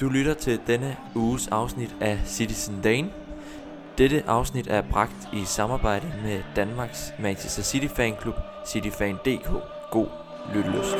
Du lytter til denne uges afsnit af Citizen Dane. Dette afsnit er bragt i samarbejde med Danmarks Manchester City Fanklub, cityfan.dk. God lyttelyst.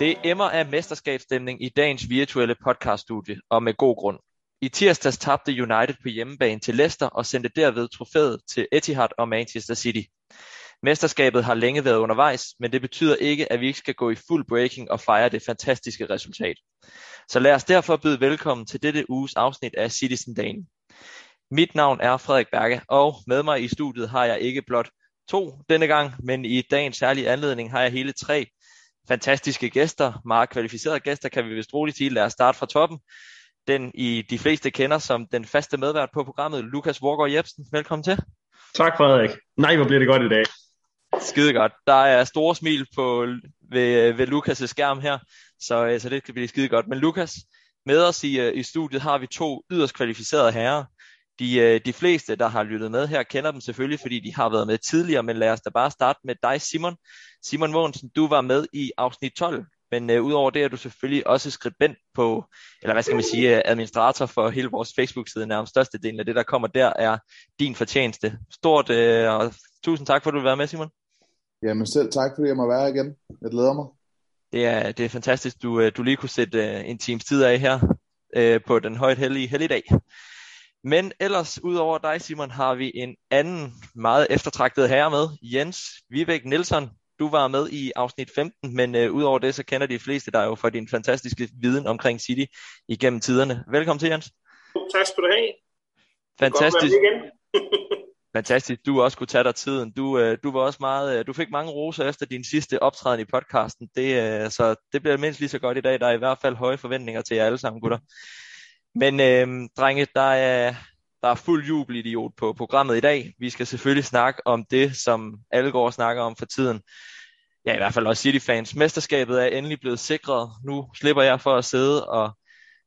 Det emmer af mesterskabsstemning i dagens virtuelle podcaststudie, og med god grund. I tirsdags tabte United på hjemmebane til Leicester og sendte derved trofæet til Etihad og Manchester City. Mesterskabet har længe været undervejs, men det betyder ikke, at vi ikke skal gå i fuld breaking og fejre det fantastiske resultat. Så lad os derfor byde velkommen til dette uges afsnit af Citizen Dane. Mit navn er Frederik Berge, og med mig i studiet har jeg ikke blot to denne gang, men i dagens særlige anledning har jeg hele tre fantastiske gæster, meget kvalificerede gæster, kan vi vist roligt sige. Lad os starte fra toppen den I de fleste kender som den faste medvært på programmet, Lukas Vorgård Jebsen. Velkommen til. Tak Frederik. Nej, hvor bliver det godt i dag. Skide godt. Der er store smil på, ved, ved Lukas' skærm her, så, øh, så det kan blive skide godt. Men Lukas, med os i, øh, i studiet har vi to yderst kvalificerede herrer. De, øh, de fleste, der har lyttet med her, kender dem selvfølgelig, fordi de har været med tidligere, men lad os da bare starte med dig, Simon. Simon Mogensen, du var med i afsnit 12 men øh, udover det er du selvfølgelig også skribent på, eller hvad skal man sige, administrator for hele vores Facebook-side. Nærmest størstedelen af det, der kommer der, er din fortjeneste. Stort, øh, og tusind tak for, at du vil være med, Simon. Jamen selv tak, fordi jeg må være igen. Jeg glæder mig. Det er, det er fantastisk, du, øh, du lige kunne sætte øh, en times tid af her øh, på den højt hellige helligdag. Men ellers, udover dig, Simon, har vi en anden meget eftertragtet herre med, Jens Vivek Nielsen. Du var med i afsnit 15, men øh, udover det, så kender de fleste dig jo for din fantastiske viden omkring City igennem tiderne. Velkommen til, Jens. Tak skal du have. Fantastisk. Fantastisk, du også kunne tage dig tiden. Du, øh, du var også meget, øh, du fik mange roser efter din sidste optræden i podcasten. Det, øh, så det bliver mindst lige så godt i dag. Der er i hvert fald høje forventninger til jer alle sammen, gutter. Men øh, drenge, der er, der er fuld jubelidiot på programmet i dag. Vi skal selvfølgelig snakke om det, som alle går og snakker om for tiden. Ja, i hvert fald også City-fans. Mesterskabet er endelig blevet sikret. Nu slipper jeg for at sidde og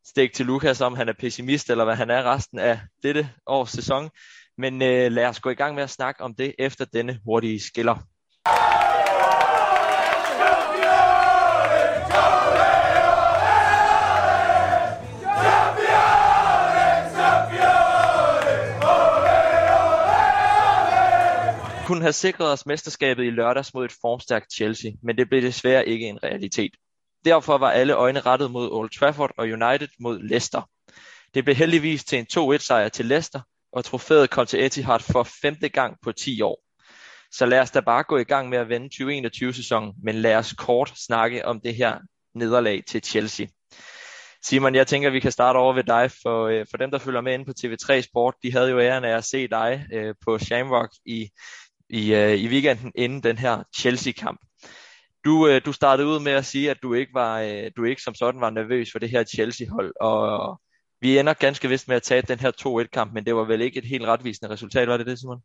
stikke til Lukas, om han er pessimist, eller hvad han er resten af dette års sæson. Men øh, lad os gå i gang med at snakke om det efter denne hurtige skiller. Kunne have sikret os mesterskabet i lørdags mod et formstærkt Chelsea, men det blev desværre ikke en realitet. Derfor var alle øjne rettet mod Old Trafford og United mod Leicester. Det blev heldigvis til en 2-1 sejr til Leicester, og trofæet kom til Etihad for femte gang på 10 år. Så lad os da bare gå i gang med at vende 2021-sæsonen, men lad os kort snakke om det her nederlag til Chelsea. Simon, jeg tænker, at vi kan starte over ved dig. For, øh, for dem, der følger med inde på TV3 Sport, de havde jo æren af at se dig øh, på Shamrock i i, øh, i weekenden inden den her Chelsea-kamp. Du, øh, du startede ud med at sige, at du ikke var, øh, du ikke som sådan var nervøs for det her Chelsea-hold, og vi ender ganske vist med at tage den her 2-1-kamp, men det var vel ikke et helt retvisende resultat, var det det, Simon?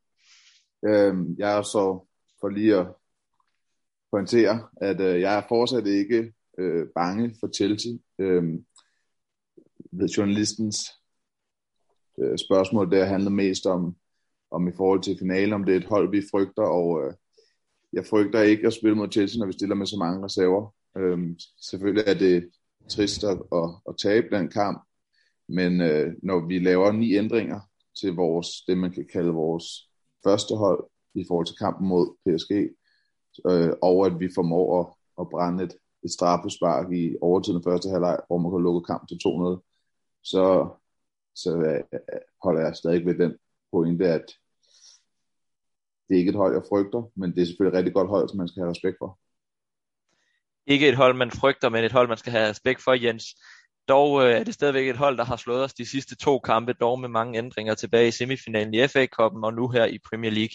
Øhm, jeg er så for lige at pointere, at øh, jeg er fortsat ikke øh, bange for Chelsea. Øhm, ved journalistens øh, spørgsmål der handlede mest om, om i forhold til finalen, om det er et hold, vi frygter, og øh, jeg frygter ikke at spille mod Chelsea, når vi stiller med så mange reserver. Øhm, selvfølgelig er det trist at, at, at tabe den kamp, men øh, når vi laver ni ændringer til vores, det man kan kalde vores første hold i forhold til kampen mod PSG, øh, og at vi formår at, at brænde et, et straffespark i overtiden første halvleg, hvor man kan lukke kamp til 2-0, så, så øh, holder jeg stadig ved den pointe, at det er ikke et hold, jeg frygter, men det er selvfølgelig et rigtig godt hold, som man skal have respekt for. Ikke et hold, man frygter, men et hold, man skal have respekt for, Jens. Dog øh, er det stadigvæk et hold, der har slået os de sidste to kampe, dog med mange ændringer tilbage i semifinalen i FA-koppen og nu her i Premier League.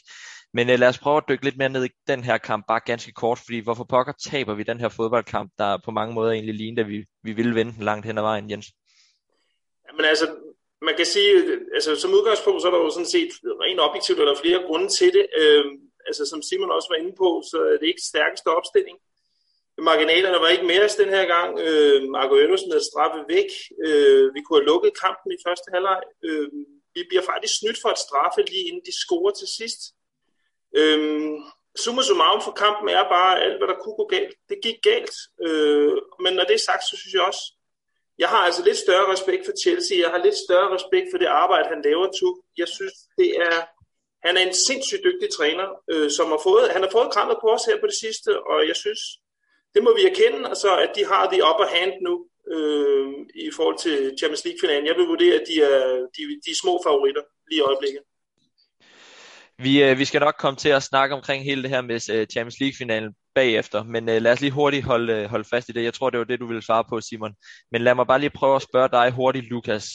Men øh, lad os prøve at dykke lidt mere ned i den her kamp, bare ganske kort, fordi hvorfor pokker taber vi den her fodboldkamp, der på mange måder egentlig ligner, at vi, vi ville vinde den langt hen ad vejen, Jens? Jamen altså, man kan sige, altså som udgangspunkt, så er der jo sådan set rent objektivt, eller flere grunde til det. Øh, altså som Simon også var inde på, så er det ikke stærkeste opstilling. Marginalerne var ikke mere den her gang. Øh, Marco Øndersen havde straffet væk. Øh, vi kunne have lukket kampen i første halvleg. Øh, vi bliver faktisk snydt for et straffe lige inden de scorer til sidst. Øh, summa summarum for kampen er bare alt, hvad der kunne gå galt. Det gik galt. Øh, men når det er sagt, så synes jeg også, jeg har altså lidt større respekt for Chelsea. Jeg har lidt større respekt for det arbejde, han laver, Tu. Jeg synes, det er, han er en sindssygt dygtig træner, øh, som har fået, han har fået krammet på os her på det sidste, og jeg synes, det må vi erkende, altså, at de har the upper hand nu øh, i forhold til Champions League-finalen. Jeg vil vurdere, at de er, de, de er små favoritter lige i øjeblikket. Vi, øh, vi skal nok komme til at snakke omkring hele det her med øh, Champions League-finalen bagefter, men øh, lad os lige hurtigt holde, øh, holde fast i det. Jeg tror, det var det, du ville svare på, Simon. Men lad mig bare lige prøve at spørge dig hurtigt, Lukas.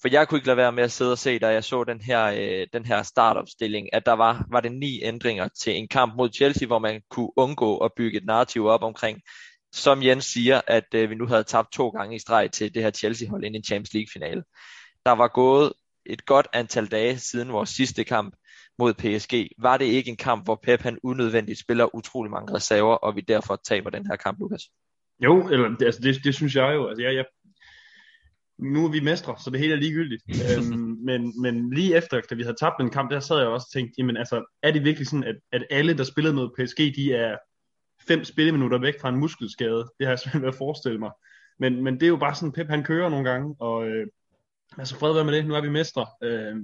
For jeg kunne ikke lade være med at sidde og se, da jeg så den her, øh, den her startopstilling, at der var, var det ni ændringer til en kamp mod Chelsea, hvor man kunne undgå at bygge et narrativ op omkring, som Jens siger, at øh, vi nu havde tabt to gange i streg til det her Chelsea-hold ind i en Champions League-finale. Der var gået et godt antal dage siden vores sidste kamp, mod PSG. Var det ikke en kamp, hvor Pep han unødvendigt spiller utrolig mange reserver, og vi derfor taber den her kamp, Lukas? Jo, eller, altså, det, det synes jeg jo. Altså, jeg, jeg, nu er vi mestre, så det hele er ligegyldigt. øhm, men, men lige efter, da vi havde tabt den kamp, der sad jeg også og tænkte, jamen altså, er det virkelig sådan, at, at alle, der spillede mod PSG, de er fem spilleminutter væk fra en muskelskade? Det har jeg svært ved at forestille mig. Men, men det er jo bare sådan, Pep han kører nogle gange, og øh, altså fred være med det, nu er vi mestre. Øh,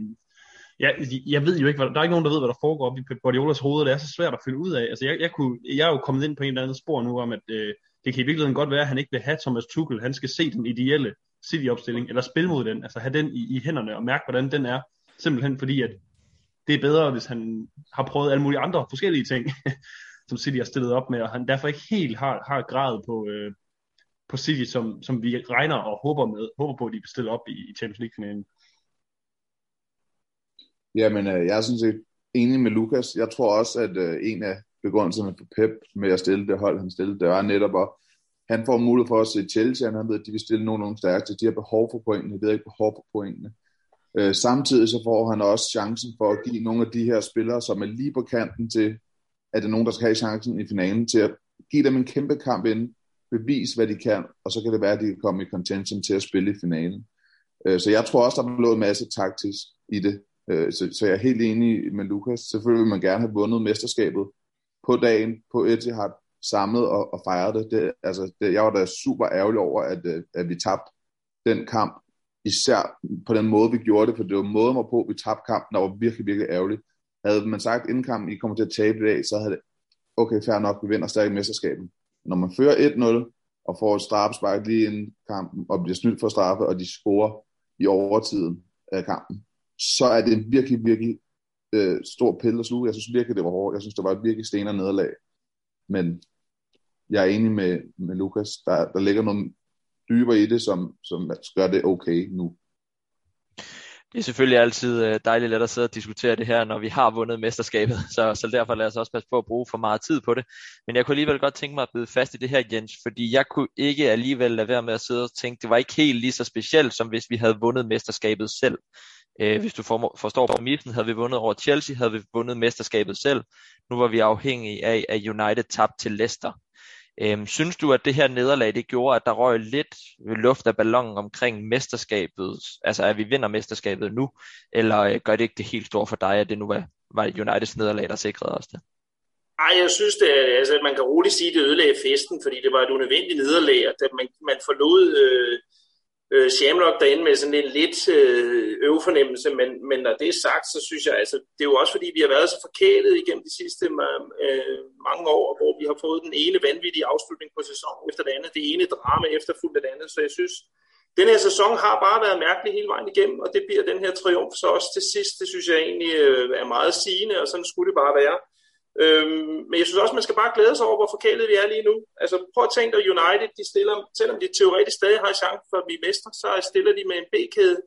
jeg, jeg ved jo ikke, hvad, der er ikke nogen, der ved, hvad der foregår op i Pep Guardiolas hoved, det er så svært at finde ud af. Altså, jeg, jeg, kunne, jeg er jo kommet ind på en eller anden spor nu om, at øh, det kan i virkeligheden godt være, at han ikke vil have Thomas Tuchel. Han skal se den ideelle City-opstilling, eller spille mod den, altså have den i, i hænderne og mærke, hvordan den er. Simpelthen fordi, at det er bedre, hvis han har prøvet alle mulige andre forskellige ting, som City har stillet op med, og han derfor ikke helt har, har grad på, øh, på City, som, som vi regner og håber, med, håber på, at de vil stille op i, i Champions League-finalen. Jamen, øh, jeg er sådan set enig med Lukas. Jeg tror også, at øh, en af begrundelserne for Pep med at stille det hold, han stillede, det var netop at han får mulighed for at se Chelsea, han ved, at de vil stille nogen, nogen stærkeste. de har behov for pointene, de har ikke behov for pointene. Øh, samtidig så får han også chancen for at give nogle af de her spillere, som er lige på kanten til, at det er nogen, der skal have chancen i finalen, til at give dem en kæmpe kamp ind, bevise, hvad de kan, og så kan det være, at de kan komme i contention til at spille i finalen. Øh, så jeg tror også, der er blevet en masse taktisk i det. Øh, så, så jeg er helt enig med Lukas. Selvfølgelig vil man gerne have vundet mesterskabet på dagen på Etihad samlet og, og fejret det. det, altså, det jeg var da super ærgerlig over, at, øh, at vi tabte den kamp, især på den måde, vi gjorde det, for det var måden var på, vi tabte kampen, der var virkelig, virkelig ærgerligt. Havde man sagt inden kampen, I kommer til at tabe i dag, så havde det, okay, fair nok, vi vinder stadig mesterskabet. Når man fører 1-0 og får et straffespark lige inden kampen, og bliver snydt for straffe, og de scorer i overtiden af kampen, så er det en virkelig, virkelig øh, stor pille at sluge. Jeg synes virkelig, det var hårdt. Jeg synes, det var et virkelig stener nederlag. Men jeg er enig med, med Lukas. Der, der ligger noget dybere i det, som, som gør det okay nu. Det er selvfølgelig altid øh, dejligt let at sidde og diskutere det her, når vi har vundet mesterskabet, så, så derfor lad os også passe på at bruge for meget tid på det. Men jeg kunne alligevel godt tænke mig at bide fast i det her, Jens, fordi jeg kunne ikke alligevel lade være med at sidde og tænke, det var ikke helt lige så specielt, som hvis vi havde vundet mesterskabet selv. Øh, hvis du for, forstår præmissen, havde vi vundet over Chelsea, havde vi vundet mesterskabet selv. Nu var vi afhængige af, at United tabte til Leicester. Øhm, synes du, at det her nederlag, det gjorde, at der røg lidt luft af ballonen omkring mesterskabet, altså at vi vinder mesterskabet nu, eller øh, gør det ikke det helt store for dig, at det nu var, var Uniteds nederlag, der sikrede os det? Ej, jeg synes, det, altså, man kan roligt sige, at det ødelagde festen, fordi det var et unødvendigt nederlag, at man, man forlod øh, øh, Shamrock derinde med sådan en lidt øh, øvefornemmelse, men, men når det er sagt, så synes jeg, altså, det er jo også fordi, vi har været så forkælet igennem de sidste øh, mange år, hvor vi har fået den ene vanvittige afslutning på sæsonen efter det andet, det ene drama efterfulgt af det andet, så jeg synes, den her sæson har bare været mærkelig hele vejen igennem, og det bliver den her triumf så også til sidst, det synes jeg egentlig øh, er meget sigende, og sådan skulle det bare være. Øhm, men jeg synes også, man skal bare glæde sig over, hvor forkælet vi er lige nu. Altså prøv at tænke dig, United, de stiller, selvom de teoretisk stadig har chance for at blive mestre, så stiller de med en B-kæde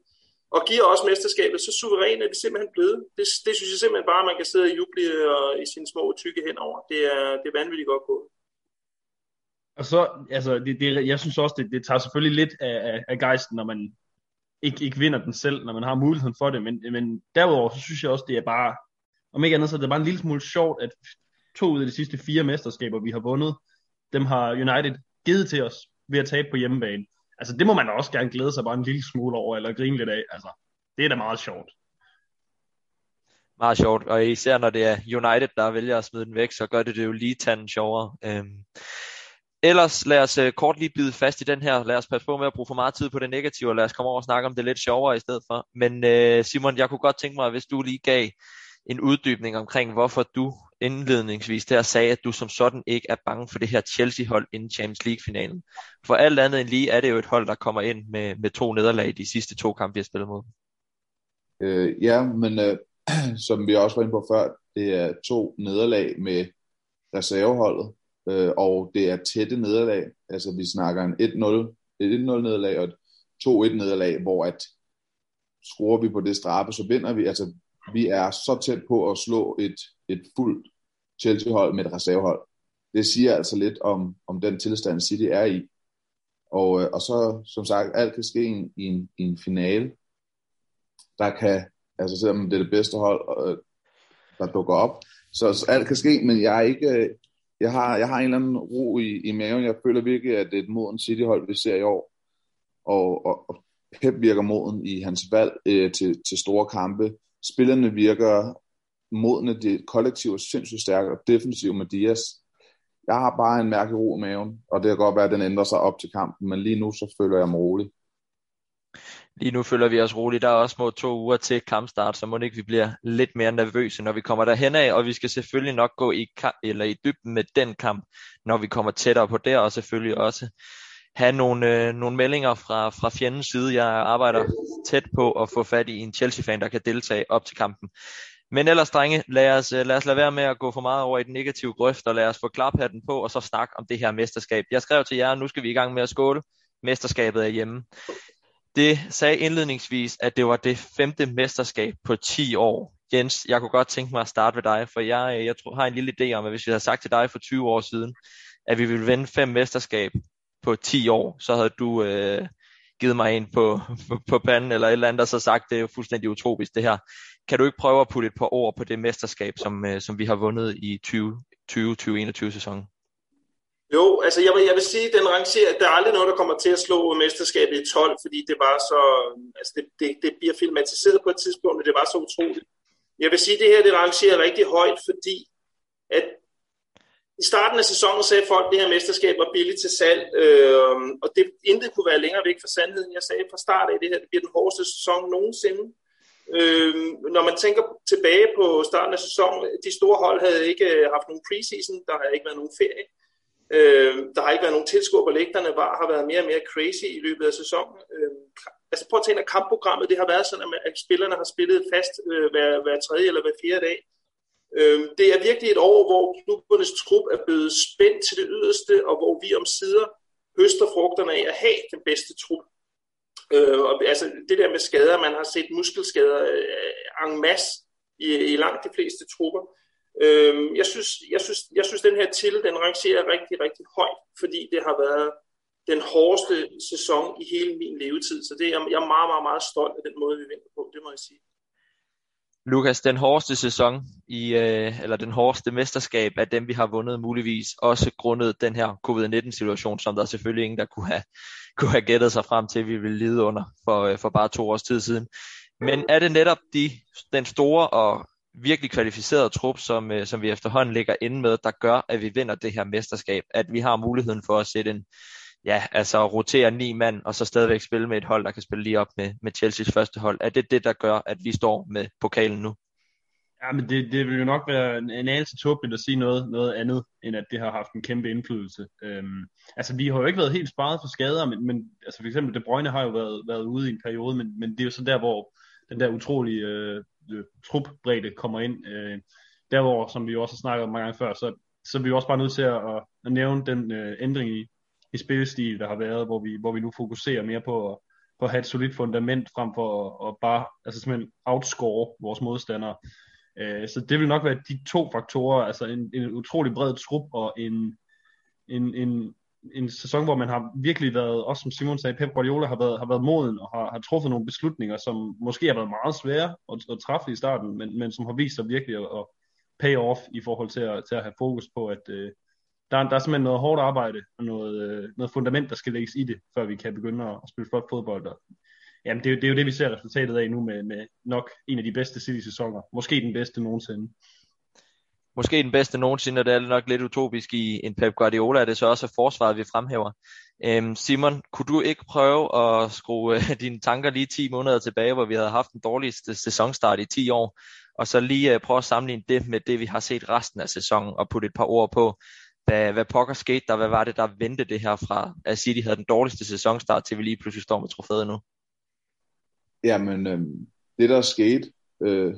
og giver også mesterskabet. Så suverænt, er de simpelthen blevet. Det, det synes jeg simpelthen bare, man kan sidde og juble og, øh, i sine små tykke henover. Det er, det er vanvittigt godt gået. Og så, altså, det, det, jeg synes også, det, det tager selvfølgelig lidt af, af, af gejsten, når man ikke, ikke vinder den selv, når man har muligheden for det, men, men derudover, så synes jeg også, det er bare om ikke andet, så er det bare en lille smule sjovt, at to ud af de sidste fire mesterskaber, vi har vundet, dem har United givet til os ved at tabe på hjemmebane. Altså det må man også gerne glæde sig bare en lille smule over, eller grine lidt af. Altså, det er da meget sjovt. Meget sjovt, og især når det er United, der vælger at smide den væk, så gør det det jo lige tanden sjovere. Øhm. Ellers lad os øh, kort lige bide fast i den her. Lad os passe på med at bruge for meget tid på det negative, og lad os komme over og snakke om det lidt sjovere i stedet for. Men øh, Simon, jeg kunne godt tænke mig, hvis du lige gav en uddybning omkring, hvorfor du indledningsvis der sagde, at du som sådan ikke er bange for det her Chelsea-hold inden Champions League-finalen. For alt andet end lige er det jo et hold, der kommer ind med, med to nederlag i de sidste to kampe, vi har spillet mod. Øh, ja, men øh, som vi også var inde på før, det er to nederlag med reserveholdet, øh, og det er tætte nederlag. Altså vi snakker en 1-0, et 1-0 nederlag og et 2-1 nederlag, hvor at skruer vi på det straffe, så vinder vi. Altså vi er så tæt på at slå et, et fuldt Chelsea-hold med et reservehold. Det siger altså lidt om, om den tilstand, City er i. Og, øh, og så, som sagt, alt kan ske i en, i en, i en finale. Der kan, altså selvom det er det bedste hold, øh, der dukker op, så, så alt kan ske, men jeg er ikke, øh, jeg har, jeg har en eller anden ro i, i maven. Jeg føler virkelig, at det er et moden City-hold, vi ser i år. Og, og, og Pep virker moden i hans valg øh, til, til store kampe spillerne virker modne, det kollektiv er sindssygt stærkt, og defensivt med Dias. Jeg har bare en mærkelig ro i maven, og det kan godt være, at den ændrer sig op til kampen, men lige nu så føler jeg mig rolig. Lige nu føler vi os roligt. Der er også små to uger til kampstart, så må det ikke vi bliver lidt mere nervøse, når vi kommer derhen af, og vi skal selvfølgelig nok gå i, kamp, eller i dybden med den kamp, når vi kommer tættere på der, og selvfølgelig også have nogle, øh, nogle meldinger fra, fra fjendens side. Jeg arbejder tæt på at få fat i en Chelsea-fan, der kan deltage op til kampen. Men ellers, drenge, lad os, øh, lad os lade være med at gå for meget over i den negative grøft, og lad os få klaphatten på, og så snakke om det her mesterskab. Jeg skrev til jer, nu skal vi i gang med at skåle. Mesterskabet er hjemme. Det sagde indledningsvis, at det var det femte mesterskab på 10 år. Jens, jeg kunne godt tænke mig at starte ved dig, for jeg, øh, jeg tror, har en lille idé om, at hvis vi havde sagt til dig for 20 år siden, at vi ville vinde fem mesterskab på 10 år, så havde du øh, givet mig en på, på, på panden eller et eller andet, og så sagt, det er jo fuldstændig utropisk det her. Kan du ikke prøve at putte et par ord på det mesterskab, som, øh, som vi har vundet i 2020-2021 sæsonen? Jo, altså jeg vil, jeg vil sige, at den rangerer, der er aldrig noget, der kommer til at slå mesterskabet i 12, fordi det var så, altså det, det, det bliver filmatiseret på et tidspunkt, og det var så utroligt. Jeg vil sige, at det her, det rangerer rigtig højt, fordi at i starten af sæsonen sagde folk, at det her mesterskab var billigt til salg, øh, og det intet kunne være længere væk fra sandheden. Jeg sagde fra start af, at det her det bliver den hårdeste sæson nogensinde. Øh, når man tænker tilbage på starten af sæsonen, de store hold havde ikke øh, haft nogen preseason, der har ikke været nogen ferie. Øh, der har ikke været nogen tilskuer på lægterne, var, har været mere og mere crazy i løbet af sæsonen. Øh, altså prøv at tænke, at kampprogrammet det har været sådan, at spillerne har spillet fast øh, hver, hver tredje eller hver fjerde dag. Øhm, det er virkelig et år, hvor klubbernes trup er blevet spændt til det yderste, og hvor vi om sider høster frugterne af at have den bedste trup. Øh, og, altså det der med skader, man har set muskelskader øh, en masse i, i langt de fleste trupper. Øh, jeg, synes, jeg, synes, jeg synes, den her til, den rangerer rigtig, rigtig højt, fordi det har været den hårdeste sæson i hele min levetid. Så det er, jeg er meget, meget, meget stolt af den måde, vi vinder på, det må jeg sige. Lukas, den hårdeste sæson, i, øh, eller den hårdeste mesterskab af dem, vi har vundet muligvis, også grundet den her covid-19-situation, som der selvfølgelig ingen, der kunne have, kunne have gættet sig frem til, at vi ville lide under for, øh, for bare to års tid siden. Men er det netop de, den store og virkelig kvalificerede trup, som, øh, som vi efterhånden ligger inde med, der gør, at vi vinder det her mesterskab, at vi har muligheden for at sætte en, ja, altså rotere ni mand, og så stadigvæk spille med et hold, der kan spille lige op med, med Chelseas første hold. Er det det, der gør, at vi står med pokalen nu? Ja, men det, det vil jo nok være en, en anelse tåbeligt at sige noget, noget andet, end at det har haft en kæmpe indflydelse. Øhm, altså, vi har jo ikke været helt sparet for skader, men, men altså for eksempel De Bruyne har jo været, været ude i en periode, men, men det er jo så der, hvor den der utrolige øh, øh trupbredde kommer ind. Øh, derover, som vi jo også har snakket om mange gange før, så, så er vi jo også bare nødt til at, at, at nævne den øh, ændring i, i spillestil, der har været, hvor vi, hvor vi nu fokuserer mere på at, på at have et solidt fundament, frem for at, at bare altså simpelthen outscore vores modstandere. Øh, så det vil nok være de to faktorer, altså en, en utrolig bred trup og en, en, en, en sæson, hvor man har virkelig været, også som Simon sagde, Pep Guardiola har været, har været moden og har, har truffet nogle beslutninger, som måske har været meget svære at, at træffe i starten, men, men som har vist sig virkelig at, at pay off i forhold til at, til at have fokus på, at, øh, der, der er simpelthen noget hårdt arbejde og noget, øh, noget fundament, der skal lægges i det, før vi kan begynde at, spille flot fodbold. Og jamen, det, er, det er jo det, vi ser resultatet af nu med, med nok en af de bedste City-sæsoner. Måske den bedste nogensinde. Måske den bedste nogensinde, og det er nok lidt utopisk i en Pep Guardiola, at det så også er forsvaret, vi fremhæver. Øhm, Simon, kunne du ikke prøve at skrue øh, dine tanker lige 10 måneder tilbage, hvor vi havde haft den dårligste sæsonstart i 10 år, og så lige øh, prøve at sammenligne det med det, vi har set resten af sæsonen, og putte et par ord på, hvad, hvad pokker skete der, hvad var det, der vendte det her fra, at City havde den dårligste sæsonstart, til vi lige pludselig står med trofæet nu? Jamen, øh, det der skete, øh,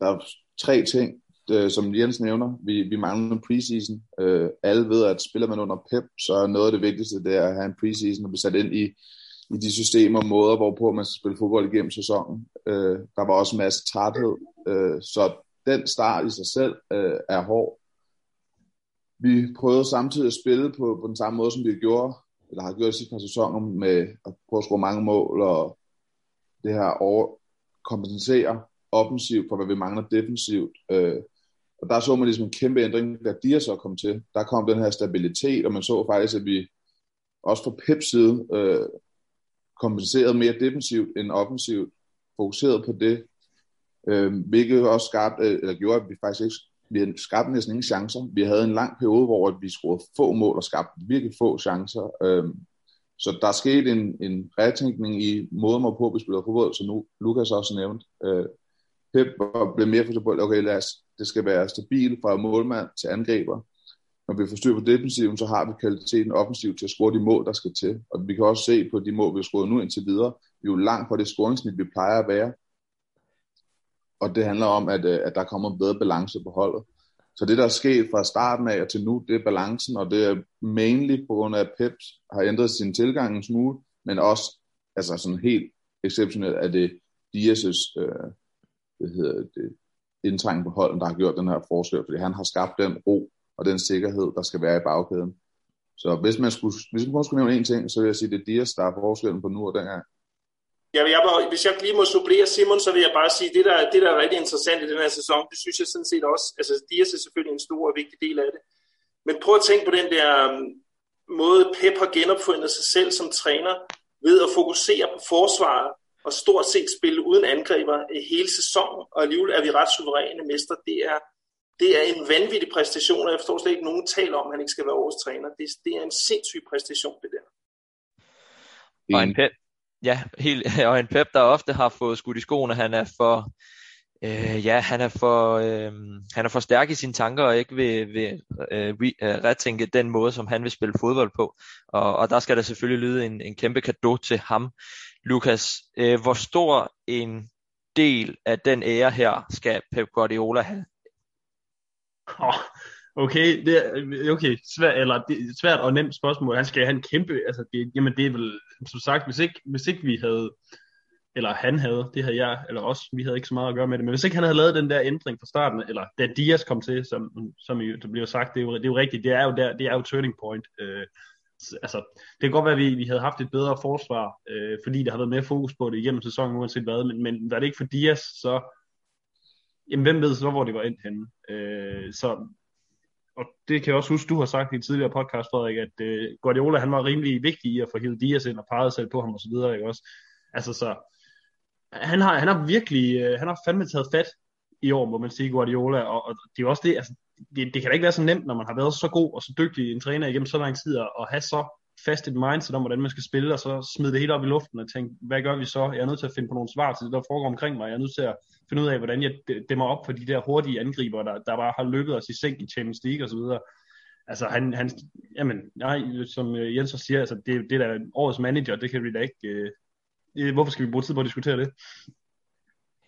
der er tre ting, øh, som Jens nævner. Vi, vi mangler en preseason. Øh, alle ved, at spiller man under Pep, så er noget af det vigtigste, det er at have en preseason og blive sat ind i, i de systemer og måder, hvorpå man skal spille fodbold igennem sæsonen. Øh, der var også en masse træthed, øh, så den start i sig selv øh, er hård. Vi prøvede samtidig at spille på, på den samme måde, som vi gjorde, eller har gjort i sidste par sæsoner, med at prøve at score mange mål, og det her over kompensere offensivt for, hvad vi mangler defensivt. Øh, og der så man ligesom en kæmpe ændring, da Dias så kom til. Der kom den her stabilitet, og man så faktisk, at vi også fra Peps side øh, kompenserede mere defensivt end offensivt, fokuseret på det, øh, hvilket også skabte, øh, eller gjorde, at vi faktisk ikke vi skabte næsten ingen chancer. Vi havde en lang periode, hvor vi scorede få mål og skabte virkelig få chancer. Øh, så der skete en, en retænkning i måden, hvorpå vi spiller fodbold, så nu Lukas også nævnt. Øh, Pep blev mere for på, okay, lad os, det skal være stabilt fra målmand til angriber. Når vi får styr på defensiven, så har vi kvaliteten offensivt til at score de mål, der skal til. Og vi kan også se på de mål, vi har scoret nu indtil videre. Vi er jo langt fra det scoringsnit, vi plejer at være. Og det handler om, at, øh, at der kommer en bedre balance på holdet. Så det, der er sket fra starten af og til nu, det er balancen, og det er mainly på grund af, at Pep har ændret sin tilgang en smule, men også altså sådan helt exceptionelt, at det Dias' øh, hvad hedder det, indtrængen på holden, der har gjort den her forskel, fordi han har skabt den ro og den sikkerhed, der skal være i bagkæden. Så hvis man skulle, hvis man skulle nævne en ting, så vil jeg sige, det er Dias, der er forskellen på nu og dengang. Ja, jeg var, hvis jeg lige må supplere Simon, så vil jeg bare sige, det der, det der er rigtig interessant i den her sæson, det synes jeg sådan set også, altså Dias er selvfølgelig en stor og vigtig del af det. Men prøv at tænke på den der øhm, måde, Pep har genopfundet sig selv som træner, ved at fokusere på forsvaret, og stort set spille uden angriber hele sæsonen, og alligevel er vi ret suveræne mester. Det er, det er en vanvittig præstation, og jeg forstår slet ikke, nogen taler om, at han ikke skal være årets træner. Det, det er en sindssyg præstation, det der. Og en pep, ja, helt, og en pep, der ofte har fået skudt i skoene, han er for, øh, ja, han er for, øh, han er for stærk i sine tanker og ikke vil, vil øh, re, øh, retænke den måde, som han vil spille fodbold på. Og, og der skal der selvfølgelig lyde en, en kæmpe gave til ham. Lukas, øh, hvor stor en del af den ære her skal Pep Guardiola have? Oh, okay, det er øh, okay, svært, eller det er svært og nemt spørgsmål. Han skal have en kæmpe, altså det, jamen det er vel, som sagt, hvis ikke, hvis ikke vi havde, eller han havde, det havde jeg, eller også, vi havde ikke så meget at gøre med det, men hvis ikke han havde lavet den der ændring fra starten, eller da Dias kom til, som, som jo, der bliver sagt, det er, jo, det er jo rigtigt, det er jo der, det er jo turning point. Øh, altså, det kan godt være, at vi, vi havde haft et bedre forsvar, øh, fordi der har været mere fokus på det igennem sæsonen, uanset hvad, men, men var det ikke for Dias, så jamen, hvem ved så, hvor det var endt henne. Øh, så, og det kan jeg også huske, du har sagt i en tidligere podcast, Frederik, at øh, Guardiola, han var rimelig vigtig i at få hivet Dias ind og peget sig på ham og så videre, ikke også? Altså så, han har, han har virkelig, øh, han har fandme taget fat i år, må man sige, Guardiola, og, og det er jo også det, altså, det, det kan da ikke være så nemt, når man har været så god og så dygtig en træner igennem så lang tid, at have så fast et mindset om, hvordan man skal spille, og så smide det hele op i luften og tænke, hvad gør vi så? Jeg er nødt til at finde på nogle svar til det, der foregår omkring mig. Jeg er nødt til at finde ud af, hvordan jeg dæmmer op for de der hurtige angriber, der, der bare har løbet os i sænk i Champions League og så videre. Altså han, han jamen, nej, som øh, Jens også siger, altså, det, det er da årets manager, det kan vi da ikke, øh, øh hvorfor skal vi bruge tid på at diskutere det?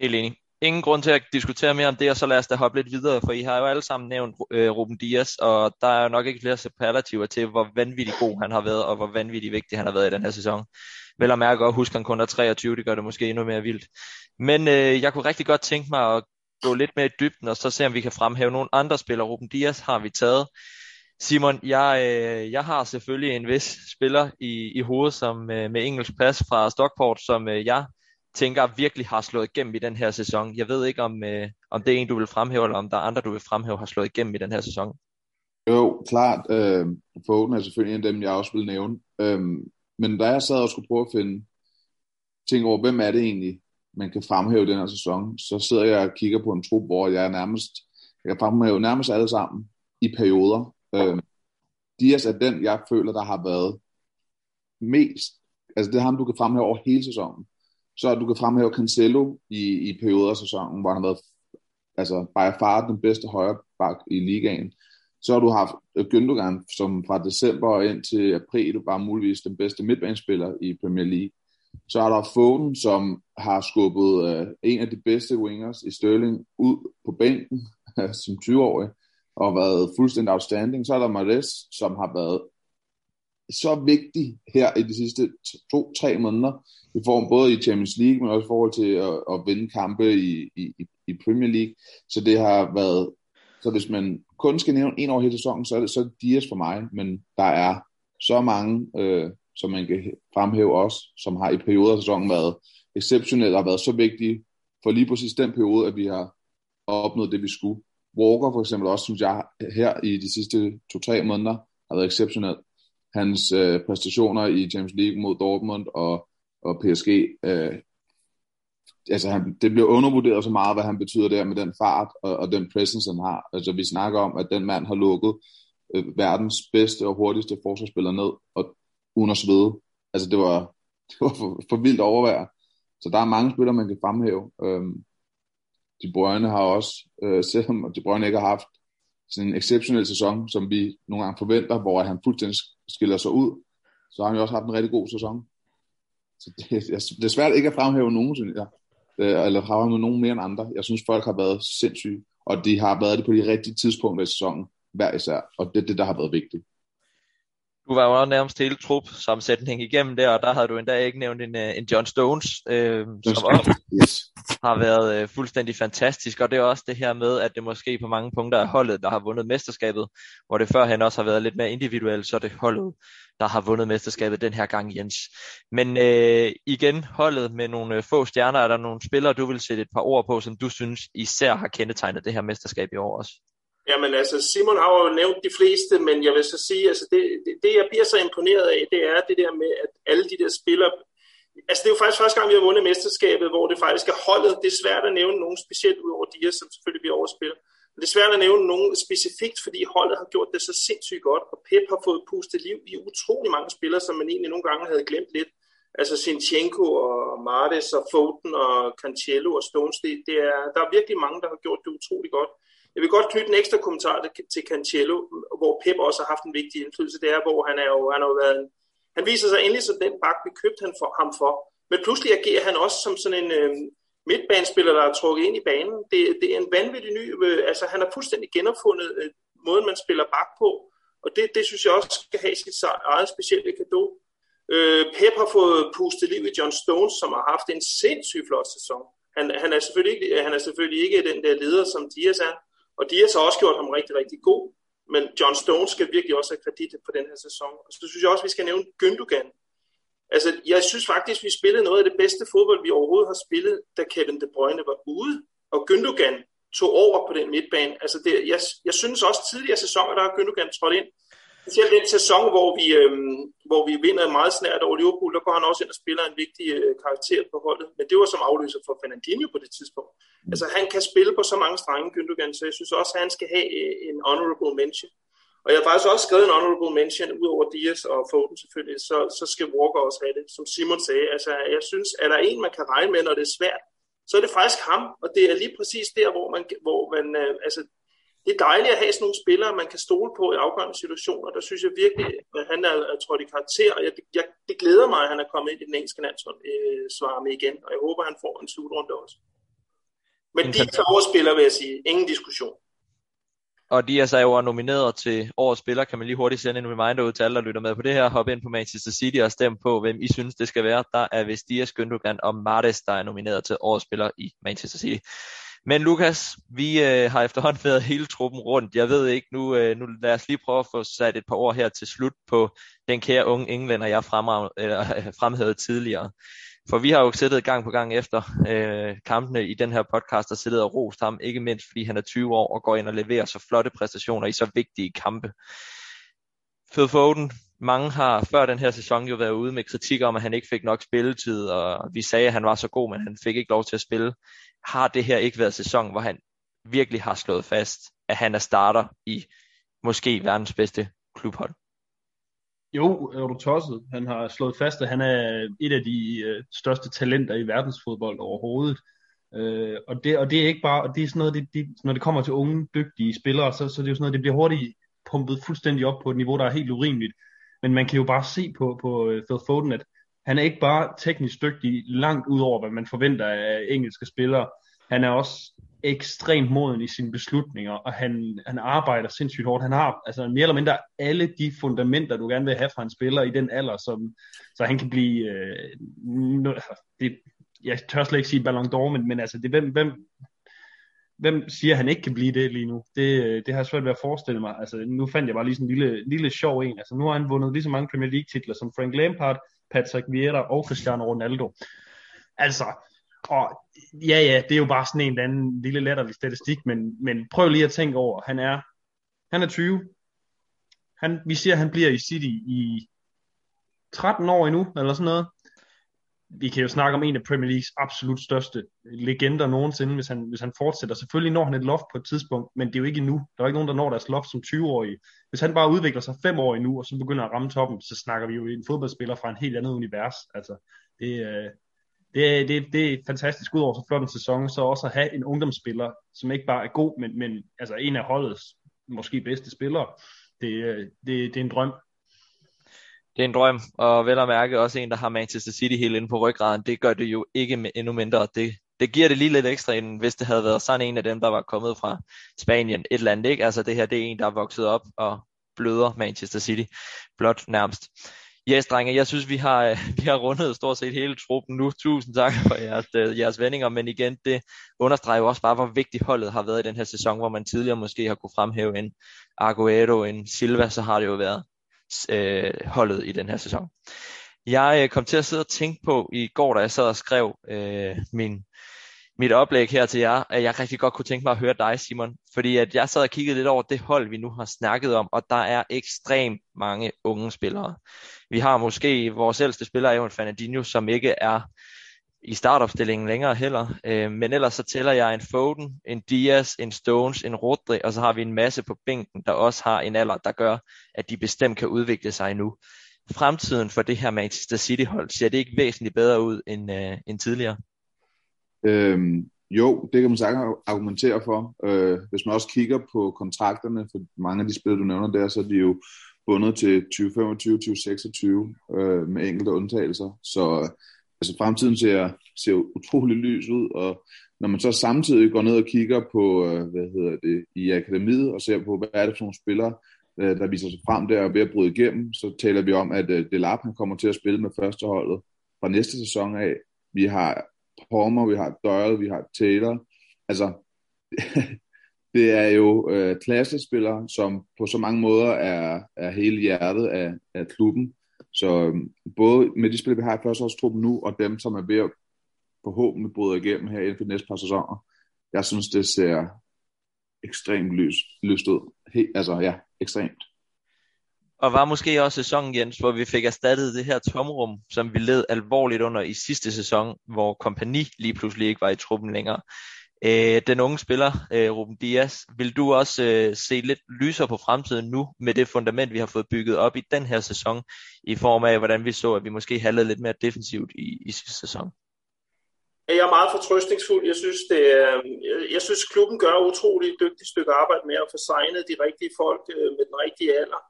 Helt enig ingen grund til at diskutere mere om det, og så lad os da hoppe lidt videre, for I har jo alle sammen nævnt øh, Ruben Dias, og der er jo nok ikke flere superlativer til, hvor vanvittig god han har været, og hvor vanvittig vigtig han har været i den her sæson. Vel at mærke og huske, at han kun er 23, det gør det måske endnu mere vildt. Men øh, jeg kunne rigtig godt tænke mig at gå lidt mere i dybden, og så se om vi kan fremhæve nogle andre spillere. Ruben Dias har vi taget. Simon, jeg, øh, jeg har selvfølgelig en vis spiller i, i hovedet som øh, med engelsk pas fra Stockport, som øh, jeg tænker virkelig har slået igennem i den her sæson. Jeg ved ikke, om, øh, om det er en, du vil fremhæve, eller om der er andre, du vil fremhæve, har slået igennem i den her sæson. Jo, klart. Øh, Foden er selvfølgelig en af dem, jeg også vil nævne. Øh, men da jeg sad og skulle prøve at finde, ting over, hvem er det egentlig, man kan fremhæve den her sæson, så sidder jeg og kigger på en trup, hvor jeg er nærmest, jeg kan fremhæve nærmest alle sammen i perioder. Øh, Dias er den, jeg føler, der har været mest, altså det er ham, du kan fremhæve over hele sæsonen. Så du kan fremhæve Cancelo i, i perioder af sæsonen, hvor han har været altså by far den bedste højre bak i ligaen. Så har du haft øh, Gündogan, som fra december ind til april var muligvis den bedste midtbanespiller i Premier League. Så er der Foden, som har skubbet øh, en af de bedste wingers i Sterling ud på bænken som 20-årig og været fuldstændig outstanding. Så er der Mares, som har været så vigtig her i de sidste to-tre måneder, i form både i Champions League, men også i forhold til at, at vinde kampe i, i, i Premier League. Så det har været, så hvis man kun skal nævne en over hele sæsonen, så er det, så er det Dias for mig, men der er så mange, øh, som man kan fremhæve også, som har i perioder af sæsonen været exceptionelle og været så vigtige for lige præcis den periode, at vi har opnået det, vi skulle. Walker for eksempel også, synes jeg, her i de sidste to-tre måneder har været exceptionel. Hans øh, præstationer i Champions League mod Dortmund og, og PSG, øh, altså han, det bliver undervurderet så meget, hvad han betyder der med den fart og, og den presence, han har. Altså vi snakker om, at den mand har lukket øh, verdens bedste og hurtigste forsvarsspiller ned, og uden at svede. Altså det var, det var for, for vildt overvær. Så der er mange spillere, man kan fremhæve. Øhm, de Bruyne har også, øh, selvom De Bruyne ikke har haft sådan en exceptionel sæson, som vi nogle gange forventer, hvor han fuldstændig skiller sig ud, så har han jo også haft en rigtig god sæson. Så det, det er svært ikke at fremhæve nogen, synes jeg. Øh, eller fremhæve nogen mere end andre. Jeg synes, folk har været sindssyge, og de har været det på de rigtige tidspunkter i sæsonen, hver især. Og det er det, der har været vigtigt. Du var jo nærmest hele trup sammensætning igennem der, og der havde du endda ikke nævnt en, øh, en John Stones, øh, som også yes. har været øh, fuldstændig fantastisk, og det er også det her med, at det måske på mange punkter er holdet, der har vundet mesterskabet, hvor det førhen også har været lidt mere individuelt, så er det holdet, der har vundet mesterskabet den her gang, Jens. Men øh, igen, holdet med nogle øh, få stjerner, er der nogle spillere, du vil sætte et par ord på, som du synes især har kendetegnet det her mesterskab i år også? Jamen altså, Simon har jo nævnt de fleste, men jeg vil så sige, altså det, det, det jeg bliver så imponeret af, det er det der med, at alle de der spillere, altså det er jo faktisk første gang, vi har vundet mesterskabet, hvor det faktisk er holdet. Det er svært at nævne nogen specielt ud over de som selvfølgelig bliver overspillet. Men det er svært at nævne nogen specifikt, fordi holdet har gjort det så sindssygt godt, og Pep har fået pustet liv i utrolig mange spillere, som man egentlig nogle gange havde glemt lidt. Altså Sinchenko og Martes og Foden og Cancelo og Stones, det, det er, der er virkelig mange, der har gjort det utrolig godt. Jeg vil godt knytte en ekstra kommentar til Cancelo, hvor Pep også har haft en vigtig indflydelse. Det er, hvor han, er jo, han har jo været en, han viser sig endelig som den bak, vi købte han for, ham for. Men pludselig agerer han også som sådan en øh, midtbanespiller, der er trukket ind i banen. Det, det er en vanvittig ny, øh, altså han har fuldstændig genopfundet øh, måden, man spiller bak på. Og det, det synes jeg også skal have sit eget specielle kado. Øh, Pep har fået pustet liv i John Stones, som har haft en sindssygt flot sæson. Han, han, er selvfølgelig ikke, han er selvfølgelig ikke den der leder, som Dias er, og de har så også gjort ham rigtig, rigtig god. Men John Stones skal virkelig også have kredit på den her sæson. Og så synes jeg også, at vi skal nævne Gündogan. Altså, jeg synes faktisk, vi spillede noget af det bedste fodbold, vi overhovedet har spillet, da Kevin De Bruyne var ude. Og Gündogan tog over på den midtbane. Altså, det, jeg, jeg synes også tidligere sæsoner, der har Gündogan trådt ind Specielt den sæson, hvor vi, øh, hvor vi vinder meget snært over Liverpool, der går han også ind og spiller en vigtig øh, karakter på holdet. Men det var som afløser for Fernandinho på det tidspunkt. Mm. Altså han kan spille på så mange strenge, Gündogan, så jeg synes også, at han skal have øh, en honorable mention. Og jeg har faktisk også skrevet en honorable mention, ud over Dias og Foden selvfølgelig, så, så skal Walker også have det, som Simon sagde. Altså jeg synes, at der er en, man kan regne med, når det er svært, så er det faktisk ham, og det er lige præcis der, hvor man, hvor man øh, altså det er dejligt at have sådan nogle spillere, man kan stole på i afgørende situationer. Der synes jeg virkelig, at han er, er trådt i karakter, og jeg, jeg, det glæder mig, at han er kommet ind i den engelske landshold øh, svarer med igen, og jeg håber, at han får en slutrunde også. Men de er overspiller, vil jeg sige. Ingen diskussion. Og de er så jo nomineret til årets spiller. Kan man lige hurtigt sende en reminder ud til alle, der lytter med på det her. Hop ind på Manchester City og stem på, hvem I synes, det skal være. Der er vist Dias, Gündogan og Martes, der er nomineret til årets spiller i Manchester City. Men Lukas, vi øh, har efterhånden været hele truppen rundt. Jeg ved ikke, nu, øh, nu lad os lige prøve at få sat et par ord her til slut på den kære unge englænder, jeg øh, fremhævede tidligere. For vi har jo siddet gang på gang efter øh, kampene i den her podcast og siddet og rost ham, ikke mindst fordi han er 20 år og går ind og leverer så flotte præstationer i så vigtige kampe. Phil Foden, mange har før den her sæson jo været ude med kritik om, at han ikke fik nok spilletid, og vi sagde, at han var så god, men han fik ikke lov til at spille. Har det her ikke været sæson, hvor han virkelig har slået fast, at han er starter i måske verdens bedste klubhold? Jo, er du tosset. Han har slået fast, at han er et af de øh, største talenter i verdensfodbold overhovedet. Øh, og, det, og det er ikke bare, og det er sådan noget, det, det, når det kommer til unge, dygtige spillere, så, så det er jo sådan noget, det bliver hurtigt pumpet fuldstændig op på et niveau, der er helt urimeligt. Men man kan jo bare se på, på øh, Phil Foden, at han er ikke bare teknisk dygtig langt ud over, hvad man forventer af engelske spillere. Han er også ekstremt moden i sine beslutninger, og han, han arbejder sindssygt hårdt. Han har altså mere eller mindre alle de fundamenter, du gerne vil have fra en spiller i den alder, som, så han kan blive... Øh, altså, det, jeg tør slet ikke sige Ballon d'Or, men, men altså, det, hvem, hvem, hvem siger, at han ikke kan blive det lige nu? Det, øh, det har jeg svært ved at forestille mig. Altså, nu fandt jeg bare lige sådan en lille, lille sjov en. Altså, nu har han vundet lige så mange Premier League-titler som Frank Lampard, Patrick Vieira og Cristiano Ronaldo. Altså, og ja, ja, det er jo bare sådan en eller anden lille latterlig statistik, men, men prøv lige at tænke over, han er, han er 20. Han, vi siger, at han bliver i City i 13 år endnu, eller sådan noget vi kan jo snakke om en af Premier Leagues absolut største legender nogensinde, hvis han, hvis han fortsætter. Selvfølgelig når han et loft på et tidspunkt, men det er jo ikke nu. Der er ikke nogen, der når deres loft som 20-årig. Hvis han bare udvikler sig fem år nu, og så begynder at ramme toppen, så snakker vi jo en fodboldspiller fra en helt andet univers. Altså, det, øh, det, det, det er fantastisk ud over så flot en sæson, så også at have en ungdomsspiller, som ikke bare er god, men, men altså en af holdets måske bedste spillere. Det, øh, det, det er en drøm. Det er en drøm, og vel at mærke også en, der har Manchester City helt inde på ryggraden. Det gør det jo ikke med endnu mindre. Det, det giver det lige lidt ekstra, end hvis det havde været sådan en af dem, der var kommet fra Spanien. Et eller andet, ikke? Altså det her, det er en, der er vokset op og bløder Manchester City. Blot nærmest. Yes, drenge, jeg synes, vi har, vi har rundet stort set hele truppen nu. Tusind tak for jeres, øh, jeres vendinger, men igen, det understreger jo også bare, hvor vigtigt holdet har været i den her sæson, hvor man tidligere måske har kunne fremhæve en Aguero, en Silva, så har det jo været øh, holdet i den her sæson. Jeg øh, kom til at sidde og tænke på i går, da jeg sad og skrev øh, min, mit oplæg her til jer, at jeg rigtig godt kunne tænke mig at høre dig, Simon. Fordi at jeg sad og kiggede lidt over det hold, vi nu har snakket om, og der er ekstremt mange unge spillere. Vi har måske vores ældste spiller, Evan Fernandinho, som ikke er i startopstillingen længere heller. Øh, men ellers så tæller jeg en Foden, en Diaz, en Stones, en Rodri, og så har vi en masse på bænken, der også har en alder, der gør, at de bestemt kan udvikle sig nu. Fremtiden for det her Manchester City-hold, ser det ikke væsentligt bedre ud end, øh, end tidligere? Øhm, jo, det kan man sagtens argumentere for. Øh, hvis man også kigger på kontrakterne, for mange af de spillere, du nævner der, så er de jo bundet til 2025-2026 øh, med enkelte undtagelser. Så altså fremtiden ser, ser utrolig lys ud, og når man så samtidig går ned og kigger på, øh, hvad hedder det, i akademiet, og ser på, hvad er det for nogle spillere, øh, der viser sig frem der og ved at bryde igennem, så taler vi om, at øh, Delap han kommer til at spille med førsteholdet fra næste sæson af. Vi har Palmer, vi har Doyle, vi har Taylor. Altså, det er jo øh, klassespillere, som på så mange måder er, er hele hjertet af, af klubben. Så øhm, både med de spil, vi har i førsteårstruppen nu, og dem, som er ved at forhåbentlig bryde igennem her inden for de næste par sæsoner, jeg synes, det ser ekstremt lys, lyst ud. He, altså ja, ekstremt. Og var måske også sæsonen, Jens, hvor vi fik erstattet det her tomrum, som vi led alvorligt under i sidste sæson, hvor kompani lige pludselig ikke var i truppen længere. Øh, den unge spiller, øh, Ruben Dias, vil du også øh, se lidt lysere på fremtiden nu med det fundament, vi har fået bygget op i den her sæson, i form af, hvordan vi så, at vi måske handlede lidt mere defensivt i, i sidste sæson? Jeg er meget fortrøstningsfuld. Jeg synes, det øh, jeg synes, klubben gør et utroligt dygtigt stykke arbejde med at få signet de rigtige folk øh, med den rigtige alder